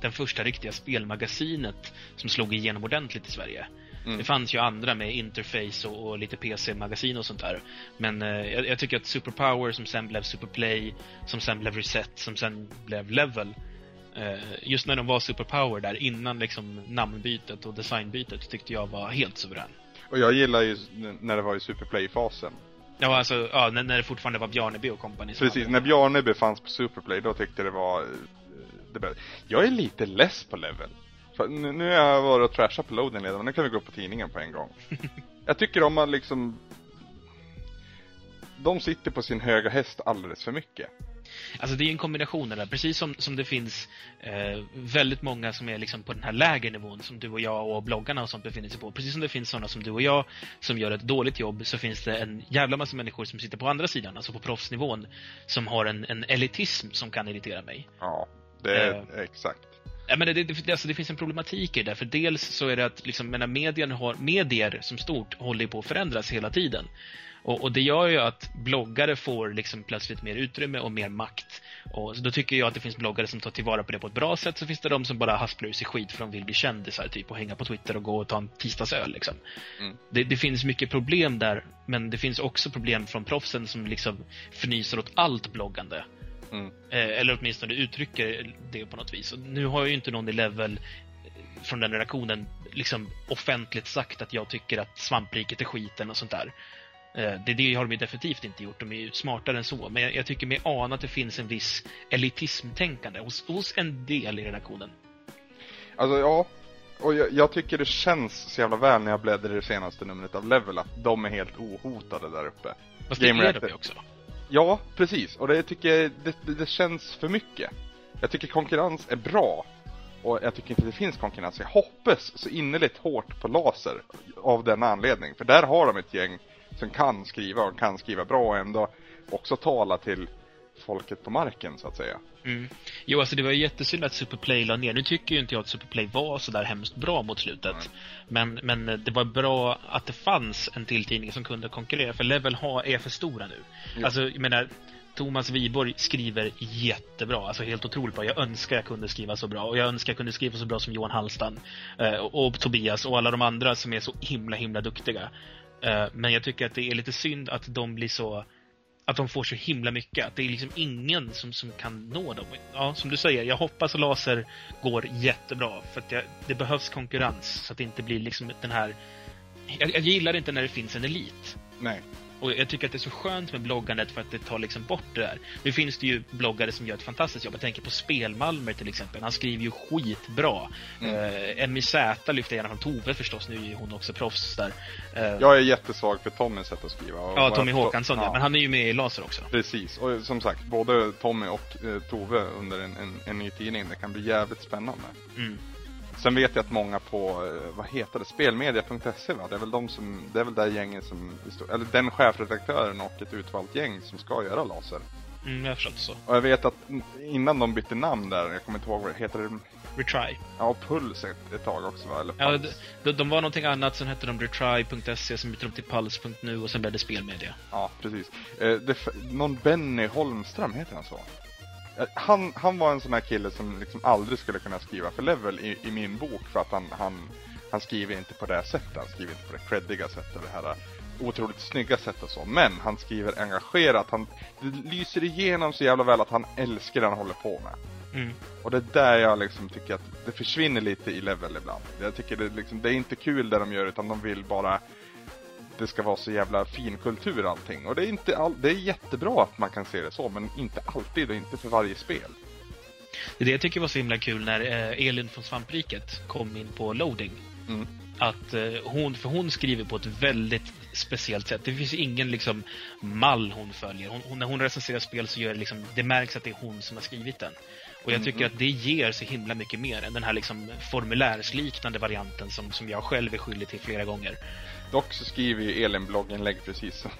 den första riktiga spelmagasinet som slog igenom ordentligt i Sverige. Mm. Det fanns ju andra med Interface och, och lite PC-magasin och sånt där. Men eh, jag, jag tycker att Superpower som sen blev Superplay, som sen blev Reset, som sen blev Level. Eh, just när de var Superpower där innan liksom namnbytet och designbytet tyckte jag var helt suverän. Och jag gillar ju när det var i Superplay-fasen. Ja, alltså, ja, när, när det fortfarande var Bjarneby och company som Precis, när Bjarne befanns på Superplay, då tyckte jag det var eh, det bästa. Jag är lite less på Level. Nu, har jag varit och trashat på loading redan, men nu kan vi gå upp på tidningen på en gång. jag tycker om man liksom... De sitter på sin höga häst alldeles för mycket. Alltså det är en kombination där, precis som, som det finns eh, väldigt många som är liksom på den här lägre nivån som du och jag och bloggarna och sånt befinner sig på. Precis som det finns sådana som du och jag som gör ett dåligt jobb så finns det en jävla massa människor som sitter på andra sidan, alltså på proffsnivån, som har en, en elitism som kan irritera mig. Ja, det är Eh. exakt. Ja, men det, det, alltså det finns en problematik i det, för dels så är det att liksom, medien har, medier som stort håller på att förändras hela tiden. Och, och det gör ju att bloggare får liksom plötsligt mer utrymme och mer makt. Och då tycker jag att det finns bloggare som tar tillvara på det på ett bra sätt, så finns det de som bara hasplar ur sig skit för de vill bli kändisar, typ, och hänga på Twitter och gå och ta en tisdagsöl, liksom. Mm. Det, det finns mycket problem där, men det finns också problem från proffsen som liksom fnyser åt allt bloggande. Mm. Eh, eller åtminstone uttrycker det på något vis. Och nu har jag ju inte någon i level eh, från den redaktionen liksom offentligt sagt att jag tycker att svampriket är skiten och sånt där. Eh, Det, det har de ju definitivt inte gjort. De är ju smartare än så. Men jag, jag tycker mig ana att det finns en viss elitismtänkande hos, hos en del i redaktionen. Alltså ja, och jag, jag tycker det känns så jävla väl när jag bläddrar i det senaste numret av Level att de är helt ohotade där uppe. Fast det Game är Reactor. de också. Ja, precis. Och det tycker jag, det, det, det känns för mycket. Jag tycker konkurrens är bra. Och jag tycker inte det finns konkurrens. Jag hoppas så innerligt hårt på laser av den anledning. För där har de ett gäng som kan skriva och kan skriva bra och ändå också tala till folket på marken så att säga. Mm. Jo, alltså det var ju jättesynd att Superplay la ner. Nu tycker ju inte jag att Superplay var så där hemskt bra mot slutet. Men, men det var bra att det fanns en till tidning som kunde konkurrera, för Level har, är för stora nu. Ja. Alltså, jag menar, Thomas Wiborg skriver jättebra, alltså helt otroligt bra. Jag önskar jag kunde skriva så bra. Och jag önskar jag kunde skriva så bra som Johan Hallstan. Eh, och, och Tobias och alla de andra som är så himla, himla duktiga. Eh, men jag tycker att det är lite synd att de blir så att de får så himla mycket. Att det är liksom ingen som, som kan nå dem. Ja, som du säger, jag hoppas att laser går jättebra. För att jag, det behövs konkurrens så att det inte blir liksom den här... Jag, jag gillar inte när det finns en elit. Nej. Och jag tycker att det är så skönt med bloggandet för att det tar liksom bort det där. Nu finns det ju bloggare som gör ett fantastiskt jobb. Jag tänker på Spelmalmer till exempel. Han skriver ju skitbra. Mm. Uh, MIZ lyfter jag gärna från Tove förstås. Nu är ju hon också proffs där. Uh, jag är jättesvag för Tommys sätt att skriva. ja, Tommy Håkansson ja. Men han är ju med i Laser också. Precis. Och som sagt, både Tommy och uh, Tove under en, en, en ny tidning. Det kan bli jävligt spännande. Mm. Sen vet jag att många på, eh, vad heter det, spelmedia.se va? Det är väl de som, det är väl det gänget som, eller den chefredaktören och ett utvalt gäng som ska göra laser. Mm, jag förstått så. Och jag vet att innan de bytte namn där, jag kommer inte ihåg vad det heter. Det? Retry. Ja, Puls ett, ett tag också va? Eller ja, de, de, var någonting annat, sen hette de Retry.se, sen bytte de till Puls.nu och sen blev det Spelmedia. Ja, precis. Eh, det, någon Benny Holmström, heter han så? Han, han var en sån här kille som liksom aldrig skulle kunna skriva för level i, i min bok för att han, han, han skriver inte på det sättet. Han skriver inte på det creddiga sättet. Det här otroligt snygga sättet och så. Men han skriver engagerat. Han, det lyser igenom så jävla väl att han älskar det han håller på med. Mm. Och det är där jag liksom tycker att det försvinner lite i level ibland. Jag tycker det, liksom, det är inte kul det de gör utan de vill bara det ska vara så jävla fin kultur allting. Och det är, inte all, det är jättebra att man kan se det så, men inte alltid och inte för varje spel. Det jag tycker var så himla kul när eh, Elin från Svampriket kom in på loading. Mm. Att eh, hon, för hon skriver på ett väldigt speciellt sätt. Det finns ingen liksom mall hon följer. Hon, hon, när hon recenserar spel så gör det liksom, det märks att det är hon som har skrivit den. Och jag tycker mm. att det ger så himla mycket mer än den här liksom formulärsliknande varianten som, som jag själv är skyldig till flera gånger. Dock så skriver ju Elin blogginlägg precis som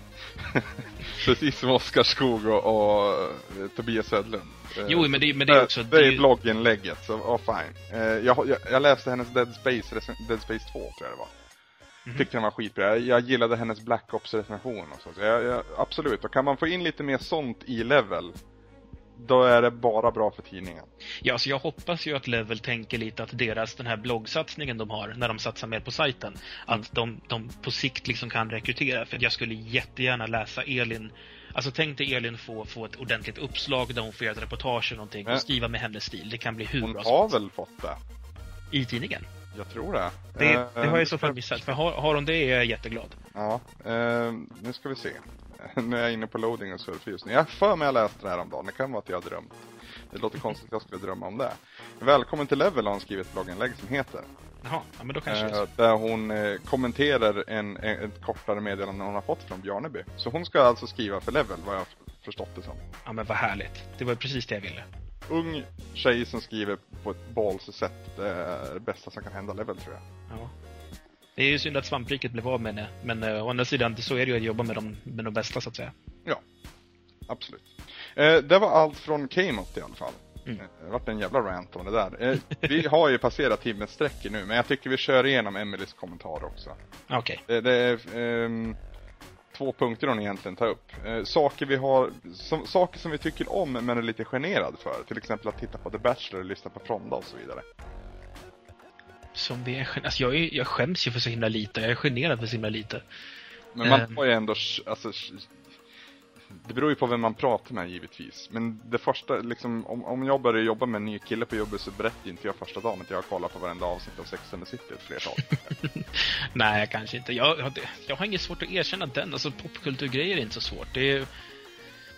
precis som Oskar Skog och, och eh, Tobias Södlund. Eh, jo, men det, men det är också... Det, det är ju... blogginlägget, så oh, fine. Eh, jag, jag, jag, läste hennes Dead Space, Dead Space 2 tror jag det var. Mm -hmm. Tyckte den var skitbra. Jag, jag gillade hennes Black Ops recension och så. så jag, absolut, och kan man få in lite mer sånt i level då är det bara bra för tidningen. Ja, så jag hoppas ju att Level tänker lite att deras, den här bloggsatsningen de har, när de satsar mer på sajten, mm. att de, de på sikt liksom kan rekrytera. För jag skulle jättegärna läsa Elin Alltså tänk dig Elin få, få ett ordentligt uppslag där hon får göra ett reportage eller någonting och skriva med hennes stil. Det kan bli hur hon bra Hon har väl fått det? I tidningen? Jag tror det. Det, det har jag i så fall missat. För har, har hon det är jag jätteglad. Ja, eh, nu ska vi se. nu är jag inne på loading och surfar just nu. Jag för mig jag läste det här om dagen. Det kan vara att jag har drömt. Det låter konstigt att jag skulle drömma om det. Välkommen till Level har hon skrivit ett blogginlägg som heter. Jaha, ja, men då kanske eh, Där hon eh, kommenterar en, en, ett kortare meddelande hon har fått från Bjarneby. Så hon ska alltså skriva för Level, vad jag förstått det som. Ja, men vad härligt. Det var precis det jag ville. Ung tjej som skriver på ett ballsy sätt. Det är det bästa som kan hända Level, tror jag. Ja. Det är ju synd att svampriket blev av med det. Men uh, å andra sidan, så är det ju att jobba med de, med de bästa, så att säga. Ja, absolut. Eh, det var allt från Kmot i alla fall. Mm. Eh, det vart en jävla rant om det där. Eh, vi har ju passerat timmes sträcker nu, men jag tycker vi kör igenom Emelies kommentar också. Okej. Okay. Det, det, är ehm, två punkter hon egentligen tar upp. Eh, saker vi har, som, saker som vi tycker om men är lite generad för. Till exempel att titta på The Bachelor, lyssna på Fronda och så vidare som vi är alltså jag, är, jag skäms ju för så himla lite. Jag är generad för så himla lite. Men man har ju ändå, alltså, det beror ju på vem man pratar med givetvis. Men det första, liksom, om, om jag börjar jobba med en ny kille på jobbet så berättar inte jag första dagen att jag har kollat på varenda avsnitt av Sex and the City ett flertal. Nej, kanske inte. Jag, jag, jag har inget svårt att erkänna den. Alltså popkulturgrejer är inte så svårt. Det är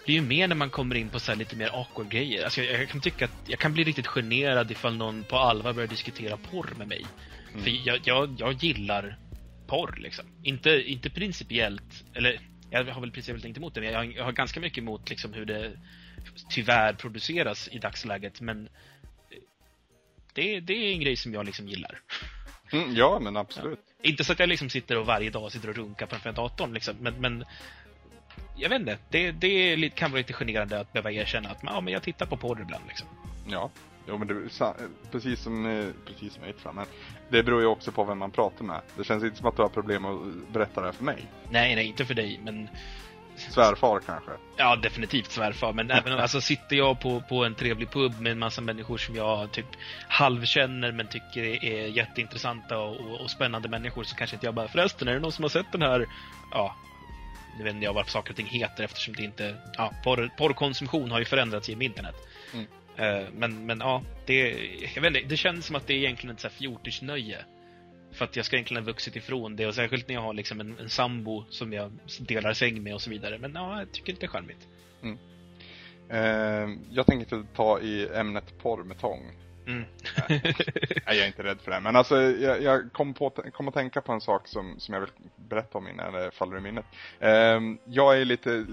det är ju mer när man kommer in på så lite mer awkward grejer. Alltså jag, jag, kan tycka att jag kan bli riktigt generad ifall någon på allvar börjar diskutera porr med mig. Mm. För jag, jag, jag gillar porr liksom. Inte, inte principiellt, eller jag har väl principiellt inte emot det, men jag har, jag har ganska mycket emot liksom hur det tyvärr produceras i dagsläget, men det, det är en grej som jag liksom gillar. Mm, ja, men absolut. Ja. Inte så att jag liksom sitter och varje dag sitter och runkar på den datorn, liksom, men, men jag vet inte, det, det kan vara lite generande att behöva erkänna att ja, men jag tittar på porr ibland. Liksom. Ja, jo, men det, precis som, eh, precis som jag fram, men det beror ju också på vem man pratar med. Det känns inte som att du har problem att berätta det här för mig. Nej, nej, inte för dig, men... Svärfar kanske? Ja, definitivt svärfar. Men även alltså, sitter jag på, på en trevlig pub med en massa människor som jag typ halvkänner men tycker är jätteintressanta och, och, och spännande människor så kanske inte jag bara förresten, är det någon som har sett den här ja, nu vet inte jag vad saker och ting heter eftersom det inte... Ja, porr, porrkonsumtion har ju förändrats genom internet. Mm. Uh, men, men ja, det, jag vet inte, det känns som att det är egentligen ett fjortisnöje För att jag ska egentligen ha vuxit ifrån det och särskilt när jag har liksom en, en sambo som jag delar säng med och så vidare. Men ja, jag tycker det är charmigt. Eh, jag tänker inte ta i ämnet porr med tång. Mm. Nej, jag är inte rädd för det. Men alltså, jag, jag kom, på, kom att tänka på en sak som, som jag vill berätta om innan det faller i minnet. Eh, jag är lite,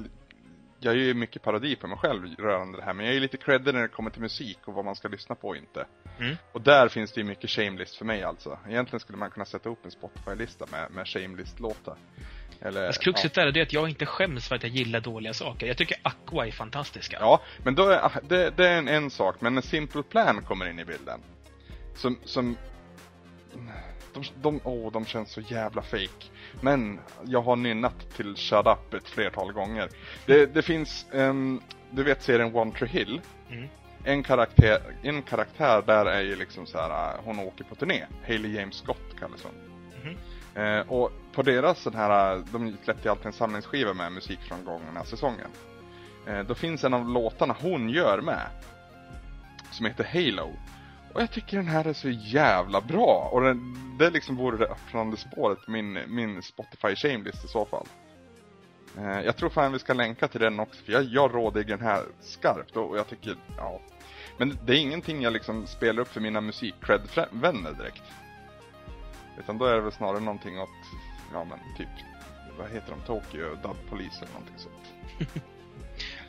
jag är ju mycket parodi på mig själv rörande det här. Men jag är lite creddig när det kommer till musik och vad man ska lyssna på och inte. Mm. Och där finns det ju mycket shamelist för mig alltså. Egentligen skulle man kunna sätta upp en Spotify-lista med, med shamelist-låtar. Eller, Fast kruxet där är att jag inte skäms för att jag gillar dåliga saker. Jag tycker Aqua är fantastiska. Ja, men då är, det, det är en, en sak, men när Simple Plan kommer in i bilden. Som, som de, de, oh, de känns så jävla fake. Men jag har nynnat till Shut Up ett flertal gånger. Det, det finns, um, du vet serien One Tree Hill? Mm. En karaktär, en karaktär där är ju liksom så här, hon åker på turné. Hailey James Scott kallas hon. Mhm. Eh, och på deras den här, de släppte ju alltid en samlingsskiva med musik från gångna säsongen. Eh, då finns en av låtarna hon gör med. Som heter Halo. Och jag tycker den här är så jävla bra. Och den, det liksom vore det öppnande spåret min, min Spotify shamelist i så fall. Eh, jag tror fan vi ska länka till den också. För jag, jag råder den här skarpt. Och jag tycker, ja. Men det är ingenting jag liksom spelar upp för mina musikcred-vänner direkt. Utan då är det väl snarare någonting åt, ja men typ, vad heter de, Tokyo Dub Police eller någonting sånt.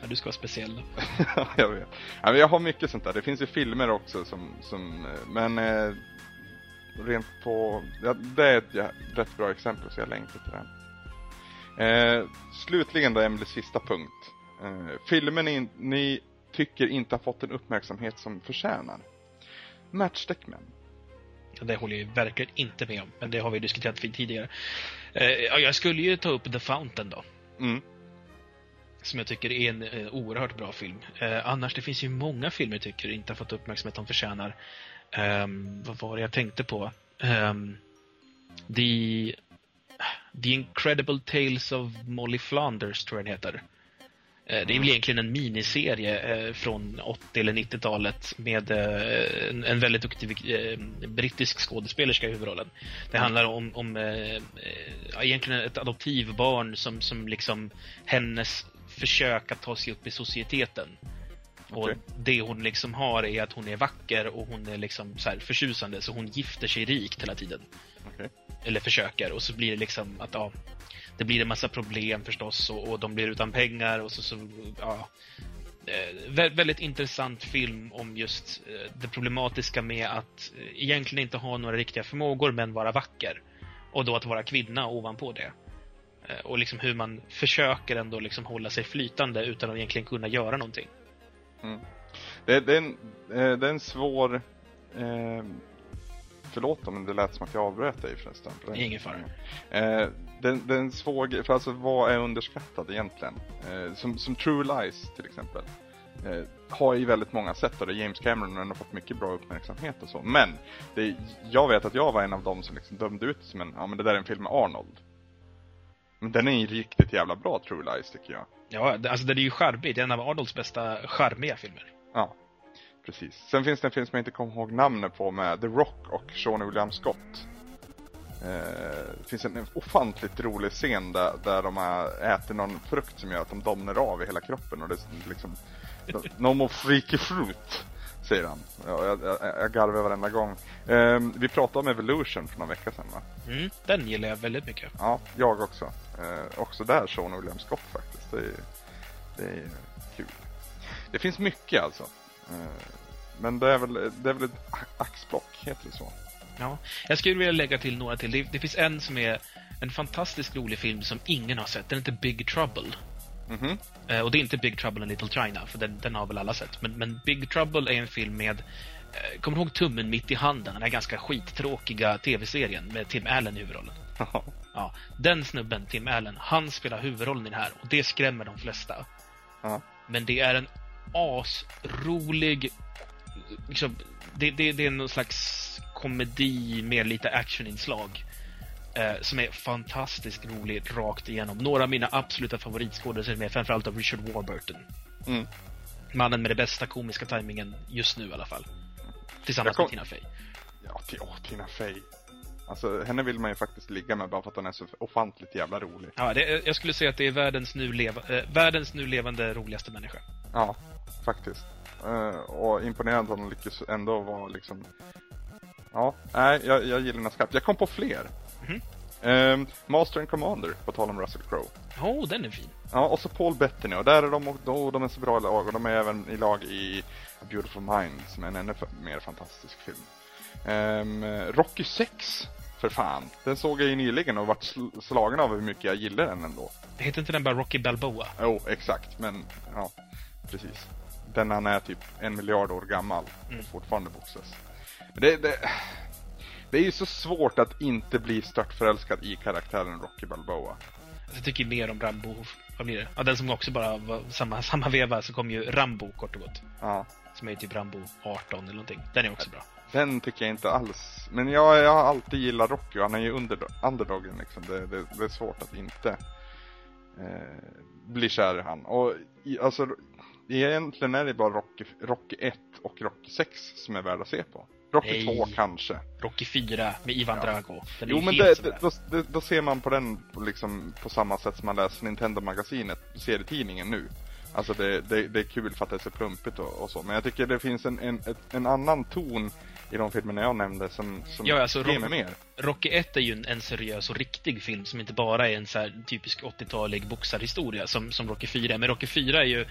Ja, du ska vara speciell. Ja, jag vet. Ja, men jag har mycket sånt där. Det finns ju filmer också som, som eh, men eh, rent på, ja, det är ett ja, rätt bra exempel så jag länkar till den. Eh, slutligen då Emelies sista punkt. Eh, filmer ni, ni tycker inte har fått den uppmärksamhet som förtjänar. Matchstick Men. Ja, Det håller jag verkligen inte med om, men det har vi diskuterat tidigare. Eh, ja, jag skulle ju ta upp The Fountain då. Mm. Som jag tycker är en eh, oerhört bra film. Eh, annars, det finns ju många filmer jag tycker inte har fått uppmärksamhet de förtjänar. Um, vad var det jag tänkte på? Um, the, the Incredible Tales of Molly Flanders, tror jag den heter. Eh, Det är väl egentligen en miniserie eh, från 80 eller 90-talet med eh, en, väldigt duktig brittisk skådespelerska i huvudrollen. Det handlar om, om egentligen ett adoptivbarn som, som liksom hennes försök att ta sig upp i societeten. Och det hon liksom har är att hon är vacker och hon är liksom så förtjusande så hon gifter sig rikt hela tiden. Okej. Eller försöker och så blir det liksom att ja, det blir en massa problem förstås och, och de blir utan pengar och så, så ja. Eh, vä- väldigt intressant film om just eh, det problematiska med att eh, egentligen inte ha några riktiga förmågor men vara vacker. Och då att vara kvinna ovanpå det. Och liksom hur man försöker ändå liksom hålla sig flytande utan att egentligen kunna göra någonting. Mm. Det, det, är en, det är en svår... Eh, förlåt om det lät som att jag avbröt dig förresten. För det- Ingen fara. Eh, det, det är en svår grej, för alltså vad är underskattat egentligen? Eh, som, som True Lies till exempel. Eh, har ju väldigt många sett och det James Cameron har fått mycket bra uppmärksamhet och så. Men det, jag vet att jag var en av dem som liksom dömde ut som en, ja men det där är en film med Arnold. Men den är ju riktigt jävla bra True Lies tycker jag. Ja, alltså det är ju charmigt. Det är en av Arnolds bästa charmiga filmer. Ja, precis. Sen finns det en film som jag inte kommer ihåg namnet på med The Rock och Sean William Scott. Eh, det finns en ofantligt rolig scen där, där de har äter någon frukt som gör att de domnar av i hela kroppen och det är liksom No more freaky fruit, säger han. Ja, jag, jag, jag garvar varenda gång. Eh, vi pratade om Evolution för några veckor sedan va? Mm, den gillar jag väldigt mycket. Ja, jag också. Eh, också där Sean William Scott faktiskt. Det är, det är kul. Det finns mycket alltså. Eh, men det är väl, det är väl ett axplock, heter det så? Ja. Jag skulle vilja lägga till några till. Det, det finns en som är en fantastiskt rolig film som ingen har sett. Den heter Big Trouble. Mhm. Eh, och det är inte Big Trouble in Little China, för den, den har väl alla sett. Men, men Big Trouble är en film med eh, Kommer du ihåg Tummen mitt i handen? Den här ganska skittråkiga tv-serien med Tim Allen i huvudrollen. Ja, den snubben, Tim Allen, han spelar huvudrollen i den här och det skrämmer de flesta. Men det är en asrolig... Liksom, det, det, det är någon slags komedi med lite actioninslag. Eh, som är fantastiskt rolig rakt igenom. Några av mina absoluta favoritskådespelare med, framförallt av Richard Warburton. Mm. Mannen med den bästa komiska tajmingen just nu i alla fall. Tillsammans kom- med Tina Fey. Ja, Tina Fey. Alltså henne vill man ju faktiskt ligga med bara för att hon är så ofantligt jävla rolig. Ja, det, jag skulle säga att det är världens nu, leva, eh, världens nu levande roligaste människa. Ja, faktiskt. Eh, och imponerande att hon lyckas ändå vara liksom... Ja, nej, jag, jag gillar henne skarpt. Jag kom på fler. Mhm. Ehm, Master and Commander, på tal om Russell Crowe. Åh, oh, den är fin. Ja, och så Paul Bettany. Och där är de, och, då, de är så bra i lag. Och de är även i lag i A Beautiful Mind, som är en ännu mer fantastisk film. Ehm, Rocky 6, för fan. Den såg jag ju nyligen och vart sl- slagen av hur mycket jag gillar den ändå. Heter inte den bara Rocky Balboa? Jo, exakt. Men, ja, precis. Den han är typ en miljard år gammal Mm. och fortfarande boxas. Men det, det, det är ju så svårt att inte bli störtförälskad i karaktären Rocky Balboa. Alltså, Jag tycker mer om Rambo. Vad blir det? Ja, den som också bara var samma, samma veva så kom ju Rambo kort och gott. Ja. Som är typ Rambo 18 eller någonting. Den är också bra. Den tycker jag inte alls. Men jag, jag har alltid gillat Rocky och han är ju under, underdogen liksom. Det, det, det är svårt att inte eh, bli kär i han. Och i, alltså, egentligen är det bara Rocky, Rocky 1 och Rocky 6 som är värda att se på. Rocky Nej. 2 kanske. Rocky 4 med Ivan Ja. Drago. Den Jo men det, det, då, det, då ser man på den liksom på samma sätt som man läser Nintendo-magasinet, serietidningen nu. Alltså det, det, det är kul för att det är så plumpigt och, och så. Men jag tycker det finns en, en, en annan ton i de filmerna jag nämnde som, som Ja, alltså, ger mig mer. Rocky 1 är ju en, en seriös och riktig film som inte bara är en så typisk 80-talig boxarhistoria som, som Rocky 4 är. Men Rocky 4 är ju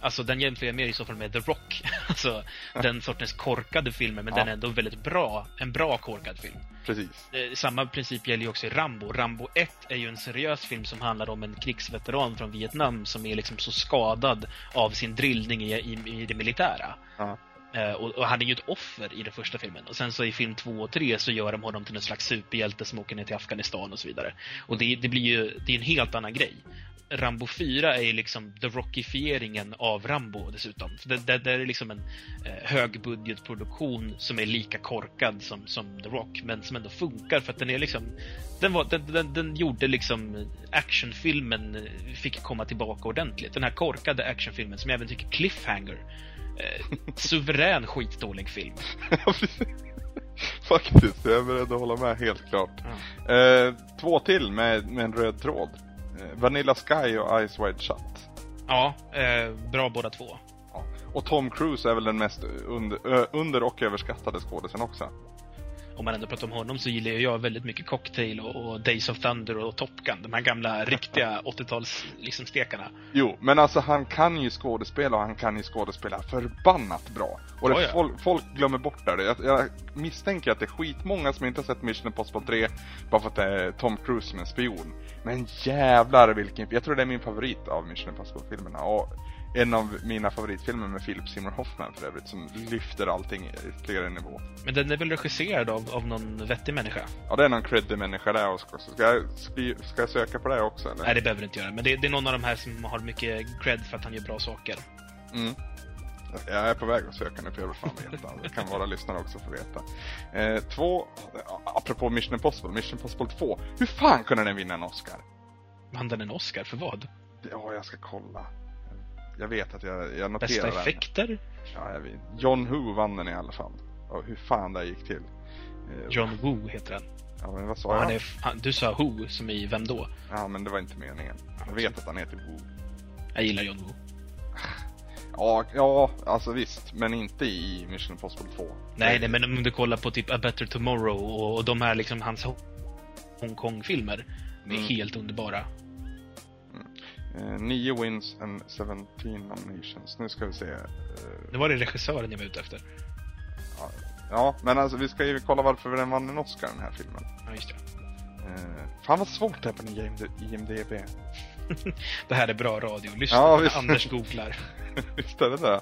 Alltså den jämför jag mer i så fall med The Rock. Alltså den sortens korkade filmer, men Ja. den är ändå väldigt bra. En bra korkad film. Precis. Eh, Samma princip gäller ju också i Rambo. Rambo 1 är ju en seriös film som handlar om en krigsveteran från Vietnam som är liksom så skadad av sin drillning i, i, i det militära. Ja. Eh, och, och han är ju ett offer i den första filmen. Och sen så i film två och tre så gör de honom till en slags superhjälte som åker ner till Afghanistan och så vidare. Och det, det blir ju, det är en helt annan grej. Rambo 4 är ju liksom the rockifieringen av Rambo dessutom. Det, det, det är liksom en eh, högbudgetproduktion som är lika korkad som, som The Rock, men som ändå funkar för att den är liksom den, var, den, den, den gjorde liksom actionfilmen eh, fick komma tillbaka ordentligt. Den här korkade actionfilmen som jag även tycker Cliffhanger eh, suverän skitdålig film. Faktiskt, jag är beredd att hålla med helt klart. Eh, två till med, med en röd tråd. Eh, Vanilla Sky och Eyes Wide Shut. Ja, eh, bra båda två. Ja. Och Tom Cruise är väl den mest under, under och överskattade skådisen också. Om man ändå pratar om honom så gillar jag väldigt mycket Cocktail och, Days of Thunder och Top Gun. De här gamla riktiga 80-tals liksom stekarna. Jo, men alltså han kan ju skådespela och han kan ju skådespela förbannat bra. Och det, ja. Folk, glömmer bort det. Jag, jag misstänker att det är skitmånga som inte har sett Mission Impossible 3 bara för att det är Tom Cruise som en spion. Men jävlar vilken... Jag tror det är min favorit av Mission Impossible-filmerna. Och en av mina favoritfilmer med Philip Seymour Hoffman för övrigt som lyfter allting ytterligare en nivå. Men den är väl regisserad av, av någon vettig människa? Ja, det är någon creddig människa där också. Ska jag, ska jag söka på det också eller? Nej, det behöver du inte göra. Men det, det är någon av de här som har mycket cred för att han gör bra saker. Mm. Jag är på väg att söka nu för jag vill fan veta. Det kan våra lyssnare också få veta. Eh, två, apropå Mission Impossible, Mission Impossible 2. Hur fan kunde den vinna en Oscar? Vann den en Oscar för vad? Ja, jag ska kolla. Jag vet att jag, jag noterar Bästa den. effekter? Ja, jag vet. John Who vann den i alla fall. Och hur fan det gick till. Eh, John Woo heter den. Ja, men vad sa han jag? är, han, du sa Who, som i Vem då? Ja, men det var inte meningen. Jag vet att han heter Who. Jag gillar John Woo. Ja, ja, alltså visst. Men inte i Mission Impossible 2. Nej, nej, men om du kollar på typ A Better Tomorrow och, och de här liksom hans Hongkong-filmer. De är Mm. helt underbara. Eh, nio wins and 17 nominations. Nu ska vi se. Eh, Det var det regissören jag var ute efter. ja, men alltså vi ska ju kolla varför den vann en Oscar den här filmen. Ja, just det. Eh, fan vad svårt det är på den IMD- IMDB. Det här är bra radio. Lyssna Ja, visst. Anders googlar. Visst är det det?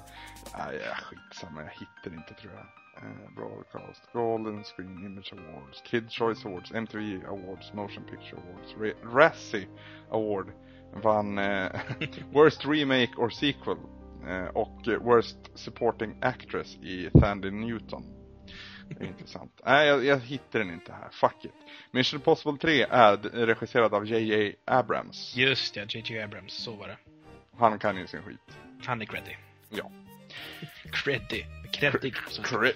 Nej, ja, skitsamma. Jag hittar inte tror jag. Eh, broadcast, Golden Screen Image Awards, Kid Choice Awards, MTV Awards, Motion Picture Awards, Ra- Razzie Award vann eh, Worst Remake or Sequel eh, och Worst Supporting Actress i Thandie Newton. Det är intressant. Nej, jag, jag hittar den inte här. Fuck it. Mission Impossible 3 är regisserad av J.J. Abrams. Just det, J.J. Abrams. Så var det. Han kan ju sin skit. Han är creddy. Ja. Creddy. Creddy.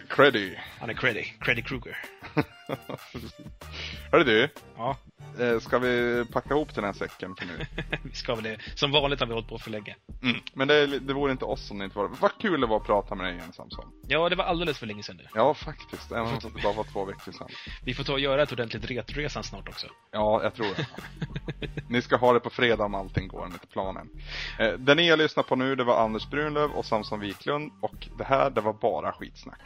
creddy. Han är creddy. Creddy Kruger. Hörru du, Ja, eh, ska vi packa ihop den här säcken för nu? vi ska väl det. Som vanligt har vi hållit på för länge. Mm. Men det, det vore inte oss om det inte var Vad kul det var att prata med dig igen Samson. Ja, det var alldeles för länge sedan nu. Ja, faktiskt. Även om det bara var två veckor sedan. Vi får ta och göra ett ordentligt retroresan snart också. Ja, jag tror det. Ni ska ha det på fredag om allting går enligt planen. Eh, det ni har lyssnat på nu, det var Anders Brunlöv och Samson Wiklund. Och det här, det var bara skitsnack.